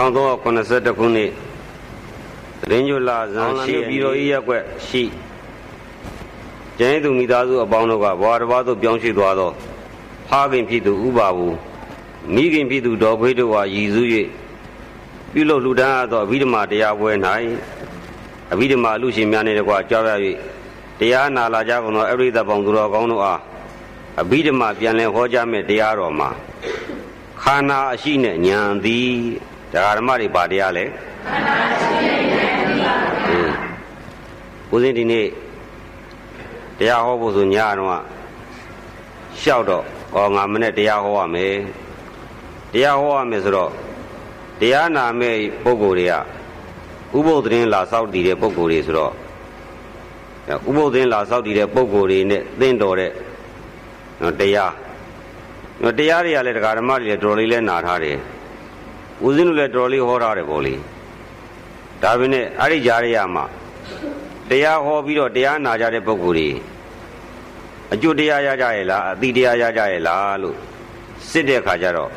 1382ခုနှစ်တရင်ကျွလာဇန်ရှိပြည်တော်ဤရက်ွက်ရှိကျင်းသူမိသားစုအပေါင်းတို့ကဘဝတစ်ပါးသို့ပြောင်းရွှေ့သွားသောဖခင်ဖြစ်သူဥပါဘူးမိခင်ဖြစ်သူဒေါ်ခွေးတို့ဟာရည်စူး၍ပြုလုပ်လူဒန်းအပ်သောအဘိဓမ္မာတရားပွဲ၌အဘိဓမ္မာလူရှင်များနှင့်တကွကြောက်ရ၍တရားနာလာကြကုန်သောအရိသပေါင်းသူတော်ကောင်းတို့အားအဘိဓမ္မာပြန်လည်ဟောကြားမဲ့တရားတော်မှာခန္ဓာအရှိနဲ့ဉာဏ်သည် တရားဓမ္မတွေပါတရားလဲခန္ဓာရှိနဲ့ဉာဏ်သည်ပါဦးဇင်းဒီနေ့တရားဟောဖို့ဆိုညတော့လျှောက်တော့ဩငါမနဲ့တရားဟောရမယ်တရားဟောရမယ်ဆိုတော့တရားနာမဲ့ပုဂ္ဂိုလ်တွေကဥပုသ်သတင်းလာစောက်တည်တဲ့ပုဂ္ဂိုလ်တွေဆိုတော့ဥပုသ်သတင်းလာစောက်တည်တဲ့ပုဂ္ဂိုလ်တွေနဲ့သင်တော်တဲ့တရားတရားတွေကလည်းတရားဓမ္မတွေလည်းတော်လေးလဲနာထားတယ် ဦးဇင်းတို့လည်းတော်လေးဟောထားတယ်ပေါ့လေဒါပေမဲ့အဲ့ဒီကြားရရမှာတရားဟောပြီးတော့တရားနာကြတဲ့ပုဂ္ဂိုလ်တွေအကျိုးတရားရကြရဲ့လားအတိတရားရကြရဲ့လားလို့စစ်တဲ့ခါကျတော့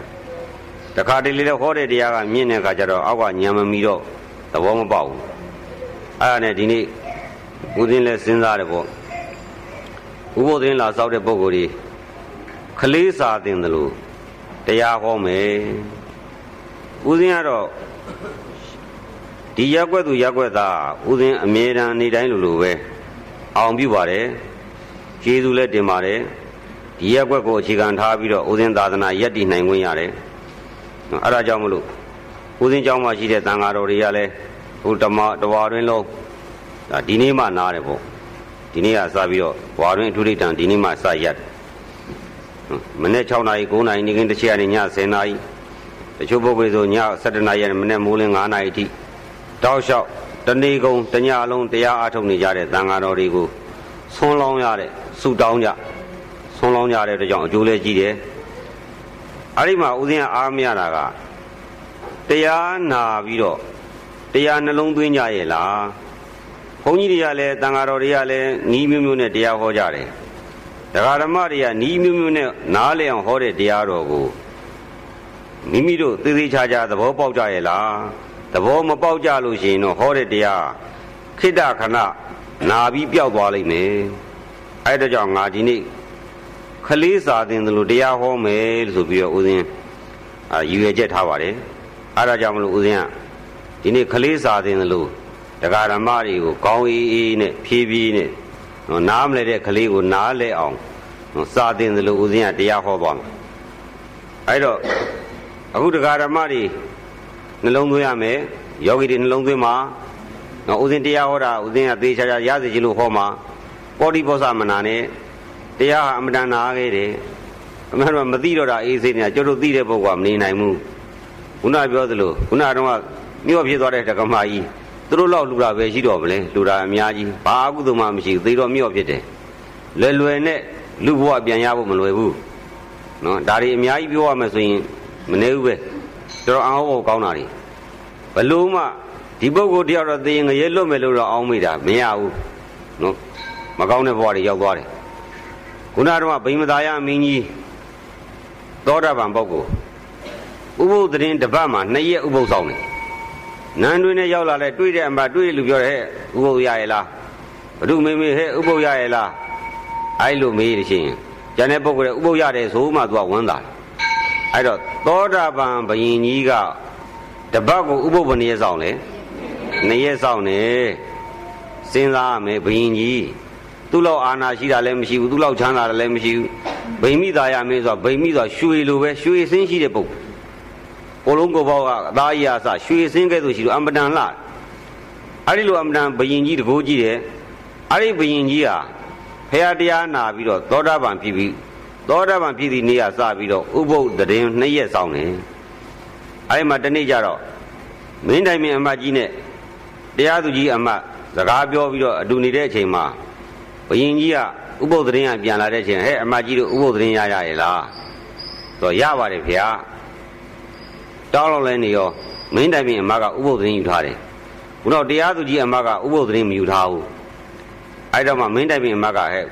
တခါတလေလည်းဟောတဲ့တရားကမြင့်တဲ့ခါကျတော့အောက်ကညံမမီတော့သဘောမပေါက်ဘူးအဲ့ဒါနဲ့ဒီနေ့ဦးဇင်းလည်းစဉ်းစားတယ်ပေါ့ဥပုသ်ရင်လာစောက်တဲ့ပုဂ္ဂိုလ်တွေခလေးစာတင်တယ်လို့တရားဟောမယ် ဦးဇင်းကတော့ဒီရက်ွက်သူရက်ွက်သားဦးဇင်းအမြဲတမ်းနေတိုင်းလိုလိုပဲအောင်ပြုပါတယ်ကျေးဇူးလည်းတင်ပါတယ်ဒီရက်ွက်ကိုအခြေခံထားပြီးတော့ဦးဇင်းသာသနာယက်တည်နိုင်ခွင့်ရတယ်အဲဒါကြောင့်မလို့ဦးဇင်းကျောင်းမှာရှိတဲ့တန်ဃာတော်တွေကလည်းဟိုဓမ္မတဝါတွင်လုံးဒါဒီနေ့မှနားတယ်ပေါ့ဒီနေ့ကစပြီးတော့ဝါတွင်အထူးဒိဋ္ဌံဒီနေ့မှစရက်မနေ့6နာရီ9နာရီနေ့ကင်းတစ်ချက်ကနေည10နာရီ တချို့ပုဂ္ဂိုလ်ဆိုည7နာရီနဲ့မနေ့မိုးလင်း9နာရီအထိတောက်လျှောက်တဏီကုံတညလုံးတရားအားထုတ်နေကြတဲ့သံဃာတော်တွေကိုဆွန်းလောင်းရတဲ့ဆူတောင်းကြဆွန်းလောင်းကြတဲ့အတွက်ကြောင့်အကျိုးလည်းကြီးတယ်အဲ့ဒီမှာဦးဇင်းအားမရတာကတရားနာပြီးတော့တရားနှလုံးသွင်းကြရဲ့လားဘုန်းကြီးတွေကလည်းတန်ဃာတော်တွေကလည်းနီးမျိုးမျိုးနဲ့တရားဟောကြတယ်တရားဓမ္မတွေကနီးမျိုးမျိုးနဲ့နားလည်အောင်ဟောတဲ့တရားတော်ကို မိမိတို့သေသေးချာချာသဘောပေါက်ကြရဲ့လားသဘောမပေါက်ကြလို့ရှိရင်တော့ဟောတဲ့တရားခိတ္တခဏနာပြီးပျောက်သွားလိမ့်မယ်အဲ့ဒါကြောင့်ငါဒီနေ့ခလေးစာသင်တယ်လို့တရားဟောမယ်လို့ဆိုပြီးတော့ဦးဇင်းအာရည်ရွယ်ချက်ထားပါတယ်အဲ့ဒါကြောင့်မလို့ဦးဇင်းကဒီနေ့ခလေးစာသင်တယ်လို့တရားဓမ္မတွေကိုကောင်းအေးအေးနဲ့ဖြည်းဖြည်းနဲ့နားမလဲတဲ့ကလေးကိုနားလဲအောင်စာသင်တယ်လို့ဦးဇင်းကတရားဟောသွားမှာအဲ့တော့ အခုတရားဓမ္မတွေနှလုံးသွင်းရမယ်ယောဂီတွေနှလုံးသွင်းမှာနော်ဦးဇင်းတရားဟောတာဦးဇင်းကသေချာချာရစေချင်လို့ဟောမှာပောတိပောသမနာနဲ့တရားဟာအမတန်နာခဲ့တယ်အမှန်တော့မသိတော့တာအေးစိနေတာကျတို့သိတဲ့ပုဂ္ဂိုလ်ကမနေနိုင်ဘူးခုနပြောသလိုခုနကတော့မြို့ဖြစ်သွားတဲ့တက္ကမကြီးသူတို့လောက်လူတာပဲရှိတော့မလဲလူတာအများကြီးဘာအကုသိုလ်မှမရှိဘူးသေတော့မြို့ဖြစ်တယ်လွယ်လွယ်နဲ့လူဘဝပြန်ရဖို့မလွယ်ဘူးနော်ဒါတွေအများကြီးပြောရမယ်ဆိုရင် မနေဘူးပဲတော်တော်အောင်ဖို့ကောင်းတာတွေဘလို့မှဒီပုဂ္ဂိုလ်တယောက်တော့သိရင်ငရဲလွတ်မယ်လို့တော့အောင်းမိတာမရဘူးနော်မကောင်းတဲ့ဘဝတွေရောက်သွားတယ်ခုနကတော့ဗိမသာယမင်းကြီးသောတာပန်ပုဂ္ဂိုလ်ဥပုသ်တင်တပတ်မှာနှစ်ရက်ဥပုသ်ဆောင်တယ်နန်းတွင်နဲ့ရောက်လာလဲတွေ့တဲ့အမှတွေ့လူပြောတယ်ဟဲ့ဥပုသ်ရရဲ့လားဘုဒ္ဓမေမေဟဲ့ဥပုသ်ရရဲ့လားအဲ့လိုမေးလို့ရှိရင်ကျန်တဲ့ပုဂ္ဂိုလ်ကဥပုသ်ရတယ်ဆိုမှသူကဝန်းတာ အဲ့တော့သောတာပန်ဘယင်ကြီးကတပတ်ကိုဥပုပ္ပနည်းဆောင်လေနှစ်ရက်ဆောင်နေစဉ်းစားရမယ်ဘယင်ကြီးသူ့လောက်အာနာရှိတာလည်းမရှိဘူးသူ့လောက်ချမ်းသာတာလည်းမရှိဘူးဗိမိသားရမင်းဆိုတာဗိမိဆိုတာရွှေလိုပဲရွှေစင်းရှိတဲ့ပုဂ္ဂိုလ်ကိုလုံးကိုဘောက်ကအသားကြီးအစရွှေစင်းကဲ့သို့ရှိလို့အမတန်လှအဲ့ဒီလိုအမတန်ဘယင်ကြီးတကိုးကြီးတယ်အဲ့ဒီဘယင်ကြီးဟာဖရာတရားနာပြီးတော့သောတာပန်ဖြစ်ပြီး သောတာပန်ဖြစ်သည့်နေ့ကစပြီးတော့ဥပုပ်တရင်နှစ်ရက်ဆောင်တယ်အဲဒီမှာတနေ့ကျတော့မင်းတိုင်မင်းအမတ်ကြီးနဲ့တရားသူကြီးအမတ်စကားပြောပြီးတော့အတူနေတဲ့အချိန်မှာဘယင်ကြီးကဥပုပ်တရင်ကပြန်လာတဲ့အချိန်ဟဲ့အမတ်ကြီးတို့ဥပုပ်တရင်ရရရဲ့လားဆိုတော့ရပါတယ်ဖေ။တောင်းလို့လဲနေရောမင်းတိုင်မင်းအမတ်ကဥပုပ်တရင်ယူထားတယ်ဘုတော့တရားသူကြီးအမတ်ကဥပုပ်တရင်မယူထားဘူးအဲ့တော့မှမင်းတိုင်မင်းအမတ်ကဟဲ့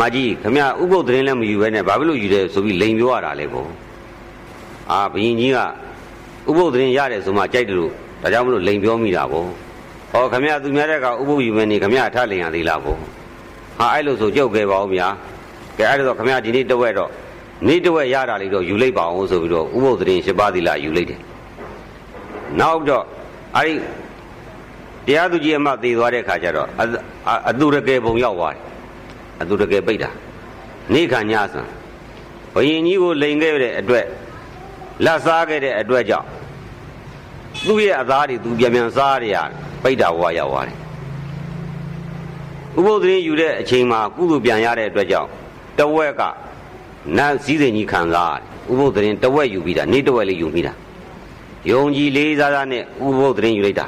မကြီးခမဥပုပ်သတင်းလည်းမယူဘဲနဲ့ဘာဖြစ်လို့ယူတယ်ဆိုပြီးလိန်ပြောရတာလဲပေါ့အာဘယင်ကြီးကဥပုပ်သတင်းရတယ်ဆိုမှကြိုက်တယ်လို့ဒါကြောင့်မလို့လိန်ပြောမိတာပေါ့ဟောခမရသူများတဲ့ကဥပုပ်ယူမယ်နေခမရထလိန်ရသေးလားပေါ့ဟာအဲ့လိုဆိုကြုတ်ခဲ့ပါဦးဗျာကဲအဲ့ဒါတော့ခမရဒီနေ့တဝက်တော့နေ့တဝက်ရတာလေးတော့ယူလိုက်ပါအောင်ဆိုပြီးတော့ဥပုပ်သတင်း၈ပါးသီလယူလိုက်တယ်နောက်တော့အဲ့ဒီတရားသူကြီးအမသေသွားတဲ့ခါကျတော့အတူရကယ်ပုံရောက်သွားတယ် အတူတကယ်ပိတ်တာနေခါညဆန်ဘယင်ကြီးကိုလိန်ခဲ့တဲ့အတွက်လက်စားခဲ့တဲ့အတွက်ကြောင့်သူ့ရဲ့အသားတွေသူပြန်ပြန်စားရရပိတ်တာဘဝရောက်သွားတယ်ဥပုသ်သတင်းယူတဲ့အချိန်မှာကုသိုလ်ပြန်ရတဲ့အတွက်ကြောင့်တဝက်ကနတ်စည်းစိမ်ကြီးခံစားရတယ်ဥပုသ်သတင်းတဝက်ယူပြီးတာနေ့တဝက်လေးယူပြီးတာယုံကြည်လေးစားစားနဲ့ဥပုသ်သတင်းယူလိုက်တာ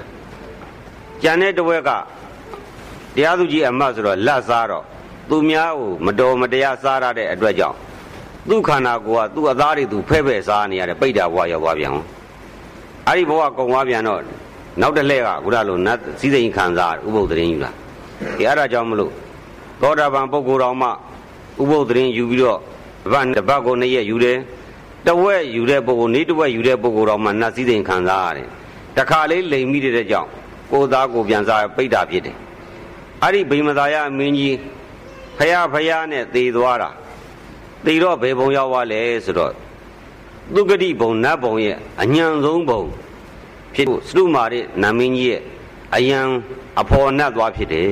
ကြံတဲ့တဝက်ကတရားသူကြီးအမတ်ဆိုတော့လက်စားတော့ သူများကိုမတော်မတရားစားရတဲ့အတွက်ကြောင့်သူ့ခန္ဓာကိုယ်ကသူ့အသားတွေသူဖဲ့ဖဲ့စားနေရတဲ့ပိဋ္ဌာဘဝရောက်သွားပြန်အဲ့ဒီဘဝကုံသွားပြန်တော့နောက်တစ်လှည့်ကခုနလိုနတ်စည်းစိမ်ခံစားဥပုပ်သတင်းယူလာဒီအဲ့ဒါကြောင့်မလို့သောတာပန်ပုဂ္ဂိုလ်တော်မှဥပုပ်သတင်းယူပြီးတော့ဗတ်တပတ်ကိုနှစ်ရက်ယူတယ်တဝက်ယူတဲ့ပုဂ္ဂိုလ်နေ့တဝက်ယူတဲ့ပုဂ္ဂိုလ်တော်မှနတ်စည်းစိမ်ခံစားရတယ်တခါလေးလိမ်မိတဲ့ကြောင့်ကိုယ်သားကိုပြန်စားပိဋ္ဌာဖြစ်တယ်အဲ့ဒီဗိမသာယမင်းကြီး ဖယားဖယားနဲ့သေသွားတာသေတော့ဘယ်ဘုံရောက်သွားလဲဆိုတော့သုဂတိဘုံနတ်ဘုံရဲ့အညံဆုံးဘုံဖြစ်ဖို့စတုမာရိနာမင်းကြီးရဲ့အယံအဖော်နတ်သွားဖြစ်တယ်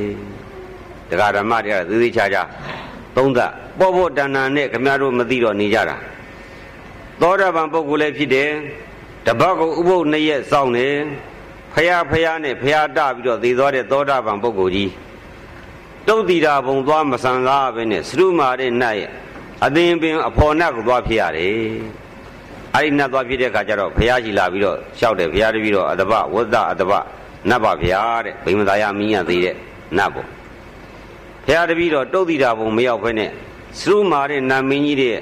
တရားဓမ္မတွေကသေသေးချာချာသုံးသပ်ပေါ်ပေါ်တဏ္ဏနဲ့ခမရတို့မသိတော့နေကြတာသောတာပန်ပုဂ္ဂိုလ်လည်းဖြစ်တယ်တပတ်ကိုဥပုပ်နှစ်ရက်စောင့်နေဖယားဖယားနဲ့ဖယားတပြီးတော့သေသွားတဲ့သောတာပန်ပုဂ္ဂိုလ်ကြီး တုတ်တီတာဘုံသွားမဆန်စားပဲနဲ့စရုမာတဲ့နတ်ရဲ့အသင်ပင်အဖော်နတ်ကိုသွားဖြစ်ရတယ်။အဲ့ဒီနတ်သွားဖြစ်တဲ့အခါကျတော့ဘုရားရှိလာပြီးတော့လျှောက်တယ်ဘုရားတပည့်တော့အတပဝဒအတပနတ်ပါဗျာတဲ့ဗိမသာယမင်းရသေးတဲ့နတ်ပေါ့။ဘုရားတပည့်တော့တုတ်တီတာဘုံမရောက်ဖဲနဲ့စရုမာတဲ့နတ်မင်းကြီးတဲ့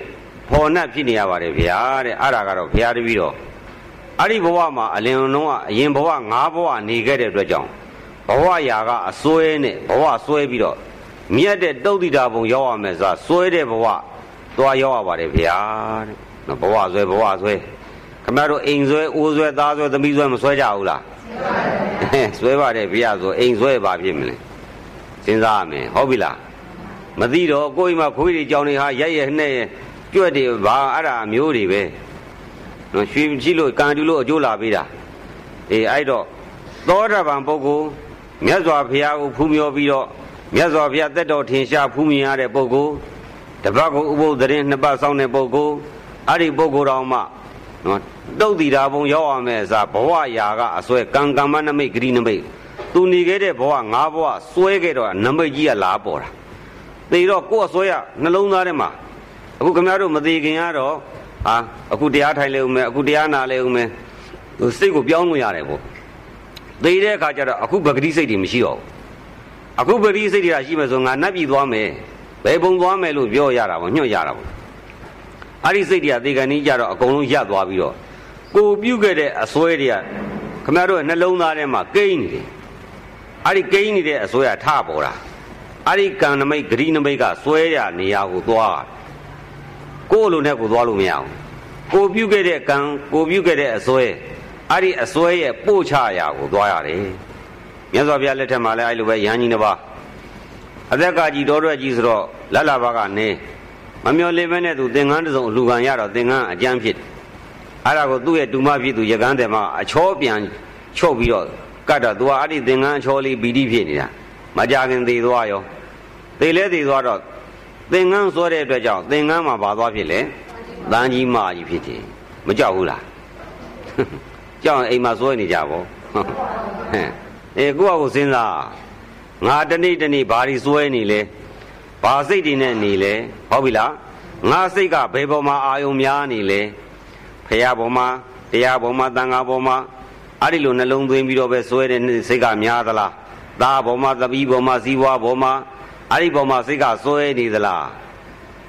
ဖော်နတ်ဖြစ်နေရပါတယ်ဗျာတဲ့အဲ့ဒါကတော့ဘုရားတပည့်တော့အဲ့ဒီဘဝမှာအလင်လုံးကအရင်ဘဝ၅ဘဝနေခဲ့တဲ့အတွက်ကြောင့် ဘဝရာကအစွဲနဲ့ဘဝစွဲပြီးတော့မြတ်တဲ့တုတ်တိတာဘုံရောက်ရမယ်ဆိုတာစွဲတဲ့ဘဝသွားရောက်ရပါတယ်ဗျာတဲ့နော်ဘဝစွဲဘဝစွဲခင်ဗျားတို့အိမ်စွဲအိုးစွဲသားစွဲသမီးစွဲမစွဲကြဘူးလားစွဲပါတယ်ဗျာဆိုအိမ်စွဲပါဖြစ်မလဲစဉ်းစားရမယ်ဟုတ်ပြီလားမသိတော့ကိုယ်အိမ်မှာခွေးတွေကြောင်နေဟာရိုက်ရနှဲ့ကြွက်တွေဘာအဲ့ဒါမျိုးတွေပဲနော်ရွှေကြည့်လို့ကန်တူလို့အကျိုးလာပေးတာအေးအဲ့တော့သောတာပန်ပုဂ္ဂိုလ် မြတ်စွာဘုရားကိုဖူးမြော်ပြီးတော့မြတ်စွာဘုရားတက်တော်ထင်ရှားဖူးမြင်ရတဲ့ပုဂ္ဂိုလ်တပတ်ကိုဥပုသ်သတင်းနှစ်ပတ်ဆောင်တဲ့ပုဂ္ဂိုလ်အဲ့ဒီပုဂ္ဂိုလ်တော်မှနော်တုတ်တီတာဘုံရောက်အောင်မဲ့အစားဘဝရာကအစွဲကံကမ္မနမိတ်ဂရိနမိတ်သူနေခဲ့တဲ့ဘဝငါးဘဝစွဲခဲ့တော့နမိတ်ကြီးကလာပေါ်တာသေတော့ကိုယ်အစွဲရနှလုံးသားထဲမှာအခုခင်ဗျားတို့မသေးခင်ကတော့ဟာအခုတရားထိုင်လေဦးမယ်အခုတရားနာလေဦးမယ်စိတ်ကိုပြောင်းလို့ရတယ်ပေါ့ သေတဲ့အခါကျတော့အခုပဂတိစိတ်တွေမရှိတော့ဘူးအခုပဂတိစိတ်တွေကရှိမယ်ဆိုငါနတ်ပြည်သွားမယ်ဘယ်ပုံသွားမယ်လို့ပြောရတာပေါ့ညွှန်ရတာပေါ့အဲ့ဒီစိတ်တွေကသေကန်ကြီးကြတော့အကုန်လုံးရပ်သွားပြီးတော့ကိုပြုတ်ခဲ့တဲ့အစွဲတွေကခမရတို့နှလုံးသားထဲမှာကိန်းနေတယ်အဲ့ဒီကိန်းနေတဲ့အစွဲကထပေါ်တာအဲ့ဒီကံနမိတ်ဂရိနမိတ်ကစွဲရနေရာကိုသွားကိုယ်လိုနဲ့ကိုသွားလို့မရဘူးကိုပြုတ်ခဲ့တဲ့ကံကိုပြုတ်ခဲ့တဲ့အစွဲ အဲ့ဒီအစွဲရဲ့ပို့ချရာကိုသွားရတယ်မြတ်စွာဘုရားလက်ထက်မှာလည်းအဲ့လိုပဲရဟန်းကြီးတစ်ပါးအသက်ကကြီးတော်တော်ကြီးဆိုတော့လတ်လာပါကနေမမျော်လင့်ပဲနဲ့သူသင်္ကန်းတစ်စုံလူခံရတော့သင်္ကန်းအကျမ်းဖြစ်အဲ့ဒါကိုသူ့ရဲ့တူမဖြစ်သူရကန်းတယ်မှာအချောပြန်ချုပ်ပြီးတော့ကတ်တော့သူကအဲ့ဒီသင်္ကန်းအချောလေးပီတိဖြစ်နေတာမကြခင်သေးသွားရောသေလဲသေသွားတော့သင်္ကန်းစွဲတဲ့အတွက်ကြောင့်သင်္ကန်းမှာပါသွားဖြစ်လေတန်းကြီးမကြီးဖြစ်တယ်မကြောက်ဘူးလား ကြောက်ရင်အိမ်မှာစွဲနေကြပါဟဲ့အေးကိုယ့်အကိုစဉ်းစားငါတနေ့တနေ့ဘာတွေစွဲနေလဲဘာစိတ်တွေနဲ့နေလဲဟုတ်ပြီလားငါစိတ်ကဘယ်ပေါ်မှာအာယုံများနေလဲဖရာပေါ်မှာတရားပေါ်မှာတန်ခါပေါ်မှာအဲ့ဒီလိုနှလုံးသွင်းပြီးတော့ပဲစွဲတဲ့စိတ်ကများသလားသားပေါ်မှာသပီးပေါ်မှာဇီဝပေါ်မှာအဲ့ဒီပေါ်မှာစိတ်ကစွဲနေသလား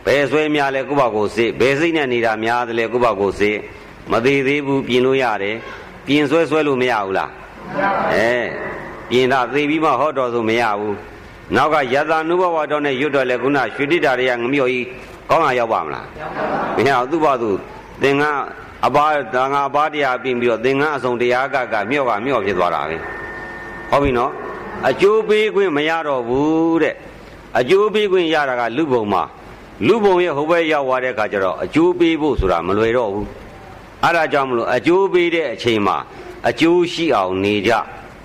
ဘယ်စွဲများလဲကိုယ့်ဘာကိုစိတ်ဘယ်စိတ်နဲ့နေတာများသလဲကိုယ့်ဘာကိုစိတ်မသေးသေးဘူးပြင်လို့ရတယ် ပြင်ဆွဲဆွဲလို့မရဘူးလားအဲပြင်တာသေပြီးမှဟောတော်ဆိုမရဘူးနောက်ကယတနုဘဝတော်နဲ့ရွတ်တော်လဲခုနရွှေတိတာတွေကငမြော်ကြီးကောင်းတာရောက်ပါမလားမရဘူးသူ့ဘာသူသင်္ကအပါဒါငါအပါတရားပြင်ပြီးတော့သင်္ကန်းအစုံတရားကကမြော့ကမြော့ဖြစ်သွားတာပဲဟုတ်ပြီနော်အကျိုးပေးခွင့်မရတော့ဘူးတဲ့အကျိုးပေးခွင့်ရတာကလူဘုံမှာလူဘုံရဲ့ဟိုဘက်ရောက်သွားတဲ့အခါကျတော့အကျိုးပေးဖို့ဆိုတာမလွယ်တော့ဘူး အဲ့ဒါကြောင့်မလို့အကျိုးပေးတဲ့အချိန်မှာအကျိုးရှိအောင်နေကြ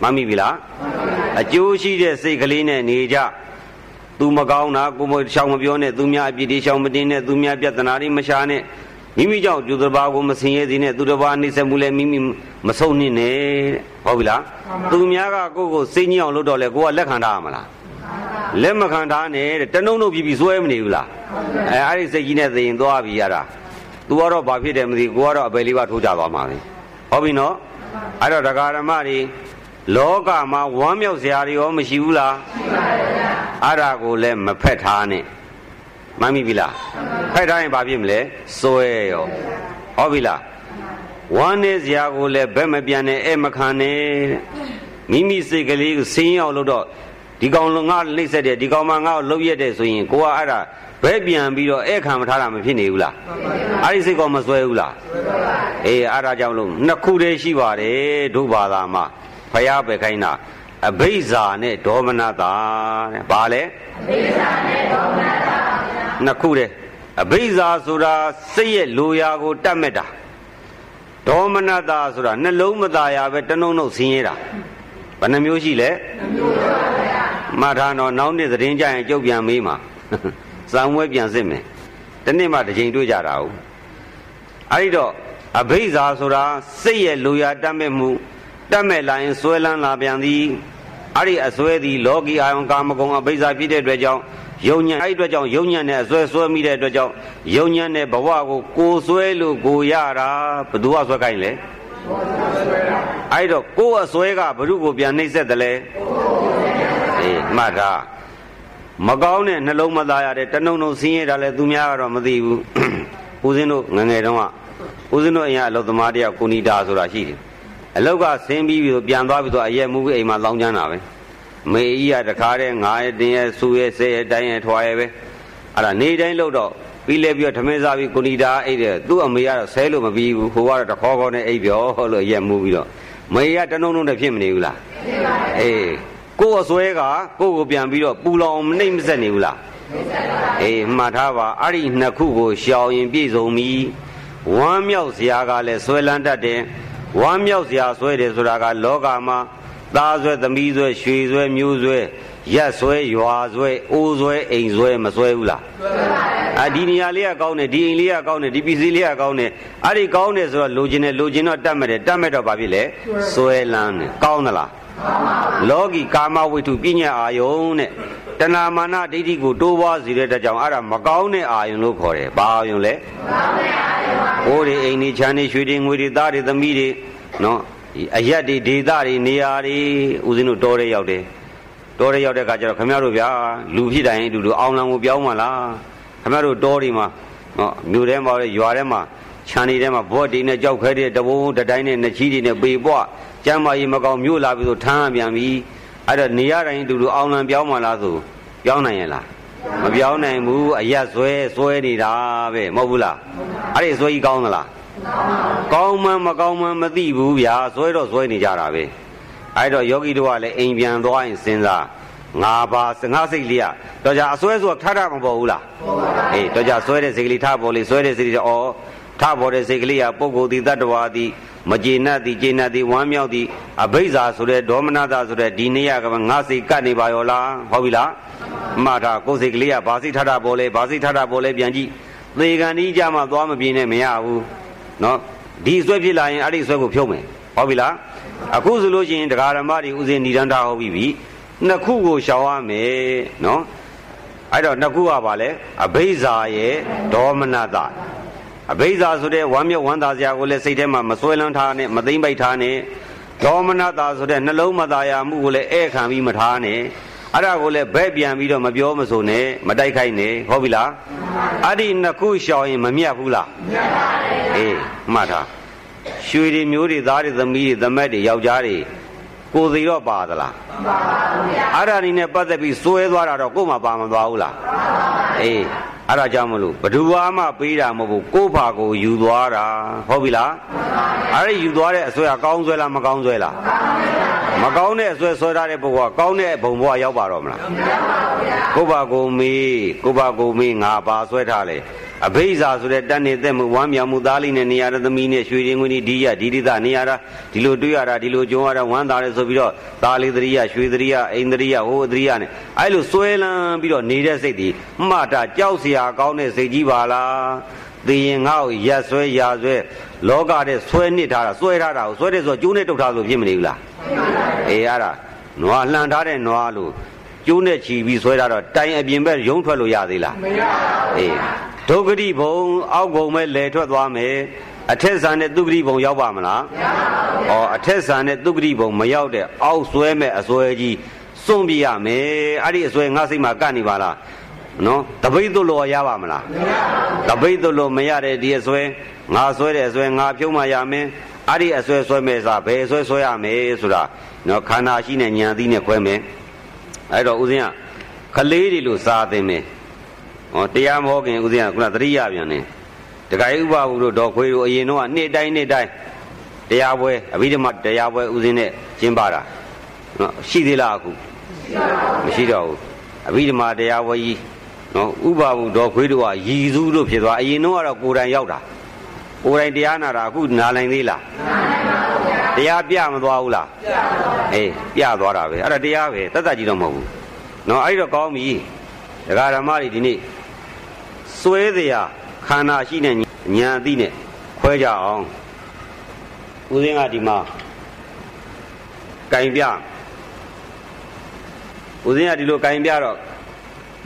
မမိပြီလားအကျိုးရှိတဲ့စိတ်ကလေးနဲ့နေကြသူမကောင်းတာကိုမရှောင်မပြောနဲ့သူများအပြစ်တွေရှောင်မတင်နဲ့သူများပြဿနာတွေမရှာနဲ့မိမိကြောင့်သူတစ်ပါးကိုမဆင်ရဲသေးနဲ့သူတစ်ပါးနှိမ့်ဆက်မှုလည်းမိမိမဆုံးနှင်းနဲ့ဟုတ်ပြီလားသူများကကိုယ့်ကိုစိတ်ညစ်အောင်လုပ်တော့လေကိုကလက်ခံထားရမလားလက်မခံထားနဲ့တနှုံနှုံပြီးပြီးစွဲမနေဘူးလားအဲအဲ့ဒီစိတ်ကြီးနဲ့သိရင်သွားပြီရတာ तू ကတော့ဘာဖြစ်တယ်မသိကိုကတော့အပယ်လေးပါထိုးကြသွားမှာပဲဟုတ်ပြီနော်အဲ့တော့ဒကာဓမ္မတွေလောကမှာဝမ်းမြောက်စရာတွေရောမရှိဘူးလားရှိပါရဲ့ဗျာအဲ့ဒါကိုလည်းမဖက်ထားနဲ့မှန်ပြီပြီလားဖက်ထားရင်ဘာဖြစ်မလဲစွဲရောဟုတ်ပြီလားဝမ်းနေစရာကိုလည်းဘက်မပြန်နဲ့အဲ့မခံနဲ့မိမိစိတ်ကလေးကိုဆင်းရောက်လို့တော့ဒီကောင်လုံးငါလိမ့်ဆက်တယ်ဒီကောင်မငါ့ကိုလှုပ်ရက်တယ်ဆိုရင်ကိုကအဲ့ဒါ ဘဲပြန်ပြီးတော့အဲ့ခံမထားတာမဖြစ်နေဘူးလားအဲ့ဒီစိတ်ကောမစွဲဘူးလားအေးအဲ့ဒါကြောင့်လို့နှစ်ခုတည်းရှိပါတယ်ဒုဘာသာမှာဖယားပဲခိုင်းတာအဘိဇာနဲ့ဒေါမနတာတဲ့ဘာလဲအဘိဇာနဲ့ဒေါမနတာနှစ်ခုတည်းအဘိဇာဆိုတာစိတ်ရဲ့လိုရာကိုတတ်မဲ့တာဒေါမနတာဆိုတာနှလုံးမသားရပဲတနှုံနှုတ်ဆင်းရဲတာဘယ်နှမျိုးရှိလဲနှမျိုးပါဗျာမှတ်ထားတော့နောက်နေ့သတင်းကြရင်ကြုတ်ပြန်မေးမှာ ဇံဝဲပြန်စစ်မယ်တနေ့မှတစ်ချိန်တွေ့ကြတာဟုတ်အဲ့ဒီတော့အဘိဇာဆိုတာစိတ်ရဲ့လူရတတ်မဲ့မှုတတ်မဲ့လာရင်ဆွဲလန်းလာပြန်သည်အဲ့ဒီအစွဲသည်လောကီအာယုံကာမဂုဏ်အဘိဇာဖြစ်တဲ့အတွက်ကြောင့်ယုံညံအဲ့ဒီအတွက်ကြောင့်ယုံညံနဲ့အစွဲဆွဲမိတဲ့အတွက်ကြောင့်ယုံညံတဲ့ဘဝကိုကိုဆွဲလို့ကိုရတာဘသူကဆွဲခိုင်းလဲအဲ့တော့ကိုယ်အစွဲကဘ ᱹ ကိုပြန်နှိမ့်ဆက်တယ်လဲအေးမှတ်တာ မကောင်းတဲ့နှလုံးမသားရတဲ့တနှုံနှုံဆင်းရဲတာလဲသူများကတော့မသိဘူးဦးဇင်းတို့ငငယ်တုန်းကဦးဇင်းတို့အိမ်ကအလုသမားတယောက်ကိုနီတာဆိုတာရှိတယ်အလုတ်ကဆင်းပြီးပြီးပြန်သွားပြီးတော့အရက်မှုအိမ်မှာလောင်းချမ်းတာပဲမေကြီးကတခါတည်းငါးရဲ့တင်းရဲ့ဆူရဲ့ဆဲရဲ့တိုင်းရဲ့ထွာရဲ့ပဲအဲ့ဒါနေတိုင်းလို့တော့ပြီးလဲပြီးတော့ထမင်းစားပြီးကိုနီတာအိတ်တယ်သူ့အမေကတော့ဆဲလို့မပြီးဘူးဟိုကတော့တခေါခေါနဲ့အိတ်ပြောလို့ရက်မှုပြီးတော့မေကတနှုံနှုံနဲ့ဖြစ်မနေဘူးလားဖြစ်ပါဘူးအေး ကိုယ်အစွဲကကိုယ့်ကိုပြန်ပြီးတော့ပူလောင်မနှိမ့်မဆက်နေဘူးလားအေးမှတ်ထားပါအဲ့ဒီနှစ်ခုကိုရှောင်ရင်ပြည့်စုံပြီဝမ်းမြောက်စရာကလည်းဆွဲလန်းတတ်တယ်ဝမ်းမြောက်စရာဆွဲတယ်ဆိုတာကလောကမှာသားဆွဲသမီးဆွဲရွှေဆွဲမျိုးဆွဲရက်ဆွဲရွာဆွဲအိုးဆွဲအိမ်ဆွဲမဆွဲဘူးလားဆွဲပါဘူးအဒီနေရာလေးကကောင်းတယ်ဒီအိမ်လေးကကောင်းတယ်ဒီပစ္စည်းလေးကကောင်းတယ်အဲ့ဒီကောင်းတယ်ဆိုတော့လိုချင်တယ်လိုချင်တော့တတ်မဲ့တယ်တတ်မဲ့တော့ဘာဖြစ်လဲဆွဲလန်းတယ်ကောင်းသလား လောကီကာမဝိတုပညာအာယုံတဲ့တဏမာနဒိဋ္ဌိကိုတိုးပွားစေတဲ့တကြောင်အဲ့ဒါမကောင်းတဲ့အာယုံလို့ခေါ်တယ်။ဘာအာယုံလဲ။မကောင်းတဲ့အာယုံပါ။ဟိုးတွေအိမ်တွေခြံတွေရွှေတွေငွေတွေသားတွေသမီးတွေနော်အရက်တွေဒေသတွေနေရာတွေဦးဇင်းတို့တောထဲရောက်တယ်။တောထဲရောက်တဲ့အခါကျတော့ခမရတို့ဗျာလူဖြစ်တိုင်းအတူတူအောင်လံကိုပြောင်းမှလား။ခမရတို့တောတွေမှာနော်မြို့ထဲမှာရွာထဲမှာခြံတွေထဲမှာဘော့တွေနဲ့ကြောက်ခဲတဲ့တဘုံတတိုင်းနဲ့နှချီးတွေနဲ့ပေပွား ကျမ်းမာရေးမကောင်းမြို့လာပြီဆိုထမ်းပြန်ပြီအဲ့တော့နေရတိုင်းတူတူအောင်လံပြောင်းမှလားဆိုပြောင်းနိုင်ရဲ့လားမပြောင်းနိုင်ဘူးအရက်ဆွဲဆွဲနေတာပဲမဟုတ်ဘူးလားအဲ့ဒီဆွဲကြီးကောင်းသလားကောင်းမှမကောင်းမှမသိဘူးဗျာဆွဲတော့ဆွဲနေကြတာပဲအဲ့တော့ယောဂီတို့ကလည်းအိမ်ပြန်သွားရင်စဉ်းစားငါပါငါစိတ်လေးကတော့ကြအစွဲဆိုထထမပေါ်ဘူးလားအေးတော့ကြဆွဲတဲ့စိတ်ကလေးထပေါ်လေဆွဲတဲ့စိတ်လေးတော့ဩထပေါ်တဲ့စိတ်ကလေးကပုဂ္ဂိုလ်ဒီတ attva သည် မကျေနပ်သည်ကျေနပ်သည်ဝမ်းမြောက်သည်အဘိဇာဆိုတဲ့ဒေါမနတာဆိုတဲ့ဒီနေရကငါစိတ်ကပ်နေပါရောလားဟုတ်ပြီလားမှားတာကိုယ်စိတ်ကလေးကဘာစိတ်ထထပေါ်လဲဘာစိတ်ထထပေါ်လဲပြန်ကြည့်သေကံဒီကြမှာသွားမပြင်းနဲ့မရဘူးနော်ဒီဆွဲဖြစ်လာရင်အဲ့ဒီဆွဲကိုဖြုတ်မယ်ဟုတ်ပြီလားအခုဆိုလို့ရှိရင်တရားဓမ္မတွေဥစဉ်ဏိဒန္တာဟုတ်ပြီပြီနှစ်ခုကိုရှောင်ရမယ်နော်အဲ့တော့နှစ်ခုကပါလဲအဘိဇာရဲ့ဒေါမနတာ အဘိဇာဆိုတဲ့ဝမ်းမြောက်ဝမ်းသာစရာကိုလည်းစိတ်ထဲမှာမစွဲလန်းထားနဲ့မသိမ့်ပိုက်ထားနဲ့ဒေါမနတာဆိုတဲ့နှလုံးမသားရမှုကိုလည်းဧခံပြီးမထားနဲ့အဲ့ဒါကိုလည်းဘဲ့ပြန်ပြီးတော့မပြောမဆိုနဲ့မတိုက်ခိုက်နဲ့ဟုတ်ပြီလားအဲ့ဒီနှစ်ခုရှောင်ရင်မမြတ်ဘူးလားမြတ်ပါဘူးအေးမှတ်ထားရွှေတွေမျိုးတွေသားတွေသမီးတွေသမက်တွေယောက်ျားတွေကိုယ်စီတော့ပါသလားမပါပါဘူးဗျာအဲ့ဒါနေနဲ့ပတ်သက်ပြီးစွဲသွားတာတော့ကို့မှာပါမသွားဘူးလားပါပါအေး အဲ့ဒါကြောင့်မလို့ဘဒူဝါမှပေးတာမဟုတ်ဘူးကိုယ့်ဘာကိုယူသွားတာဟုတ်ပြီလားအဲ့ဒီယူသွားတဲ့အဆွဲကကောင်းဆွဲလားမကောင်းဆွဲလားမကောင်းတဲ့အဆွဲဆွဲထားတဲ့ပုဂ္ဂိုလ်ကကောင်းတဲ့ဘုံဘဝရောက်ပါတော့မလားကိုယ့်ဘာကိုမေးကိုယ့်ဘာကိုမေးငါပါဆွဲထားလေ အဘိဇာဆိုတဲ့တန်နေသက်မှုဝမ်းမြောက်မှုသားလေးနဲ့နေရာသမီးနဲ့ရွှေရင်ငွေဒီရဒီဒီသနေရာဒီလိုတွေ့ရတာဒီလိုကြုံရတာဝမ်းသာတယ်ဆိုပြီးတော့သားလေးတရိယရွှေတရိယအိမ်တရိယဟိုတရိယနဲ့အဲ့လိုစွဲလန်းပြီးတော့နေတဲ့စိတ်ဒီမှတာကြောက်စရာကောင်းတဲ့စိတ်ကြီးပါလားသိရင်ငါ့ကိုရက်ဆွဲရာဆွဲလောကတဲ့ဆွဲနစ်ထားတာဆွဲထားတာကိုဆွဲတယ်ဆိုတော့ကျိုးနဲ့တုတ်ထားလို့ဖြစ်မနေဘူးလားအေးအဲ့ဒါနွားလှန်ထားတဲ့နွားလို့ ကျိုးနဲ့ချီပြီးဆွဲထားတော့တိုင်အပြင်ဘက်ရုံထွက်လို့ရသေးလားမရပါဘူးအေးဒုက္ခတိဘုံအောက်ဘုံပဲလဲထွက်သွားမယ်အထက်ဆန်တဲ့သုက္ကတိဘုံရောက်ပါမလားမရောက်ပါဘူးဩအထက်ဆန်တဲ့သုက္ကတိဘုံမရောက်တဲ့အောက်ဆွဲမဲ့အစွဲကြီးစွန့်ပြရမယ်အဲ့ဒီအစွဲငါစိတ်မှာကပ်နေပါလားနော်တပိတ်သွလို့ရပါမလားမရပါဘူးတပိတ်သွလို့မရတဲ့ဒီအစွဲငါဆွဲတဲ့အစွဲငါဖြုံးမှရမယ်အဲ့ဒီအစွဲဆွဲမဲ့စားဘယ်အစွဲဆွဲရမယ်ဆိုတာနော်ခန္ဓာရှိနဲ့ဉာဏ်သိနဲ့ခွဲမယ် အဲ့တော့ဦးဇင်းကခလေးတွေလို့စားသိမယ်ဟောတရားမဟုတ်ခင်ဦးဇင်းကခုနသတိရပြန်တယ်တခါဥပဟုတို့ဒေါ်ခွေတို့အရင်တော့နေ့တိုင်းနေ့တိုင်းတရားပွဲအဘိဓမ္မာတရားပွဲဦးဇင်းနဲ့ကျင်းပတာနော်ရှိသေးလားအခုမရှိတော့ဘူးအဘိဓမ္မာတရားပွဲကြီးနော်ဥပဟုဒေါ်ခွေတို့ကရည်စူးလို့ဖြစ်သွားအရင်တော့ကတော့ကိုယ်တိုင်ရောက်တာကိုယ်တိုင်တရားနာတာအခုနာနိုင်သေးလားနာနိုင်ပါဘူးဗျာ တရားပြမသွားဘူးလားပြသွားပါအေးပြသွားတာပဲအဲ့ဒါတရားပဲတတ်တတ်ကြည့်တော့မဟုတ်ဘူးနော်အဲ့တော့ကောင်းပြီဒကာဓမ္မတွေဒီနေ့စွဲတရားခန္ဓာရှိတဲ့ညာအသိနဲ့ခွဲကြအောင်ဦးစင်းကဒီမှာကင်ပြဦးစင်းကဒီလိုကင်ပြတော့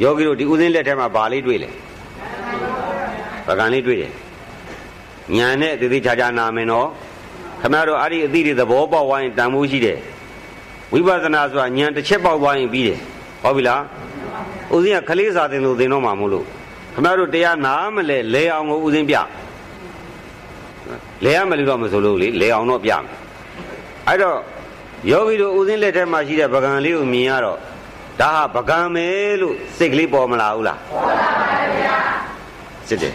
ယောဂီတို့ဒီဦးစင်းလက်ထဲမှာဗာလေးတွေ့လေပကံလေးတွေ့တယ်ညာနဲ့တည်တည်ချာချာနာမယ်နော် ခမရတို့အဲ့ဒီအသိတွေသဘောပေါက်ဝိုင်းတန်ဖိုးရှိတယ်ဝိပဿနာဆိုတာညာတစ်ချက်ပေါက်သွားရင်ပြီးတယ်ဟုတ်ပြီလားဦးစင်းကခလေးစာသင်လို့သင်တော့မှာမို့လို့ခမရတို့တရားနာမလဲလဲအောင်ကိုဦးစင်းပြလဲရမလို့တော့မဆိုလို့လေလဲအောင်တော့ပြမယ်အဲ့တော့ယောဂီတို့ဦးစင်းလက်ထဲမှာရှိတဲ့ပကံလေးကိုမြင်ရတော့ဒါဟာပကံပဲလို့စိတ်ကလေးပေါ်မလာဘူးလားပေါ်လာပါဗျာစစ်တယ်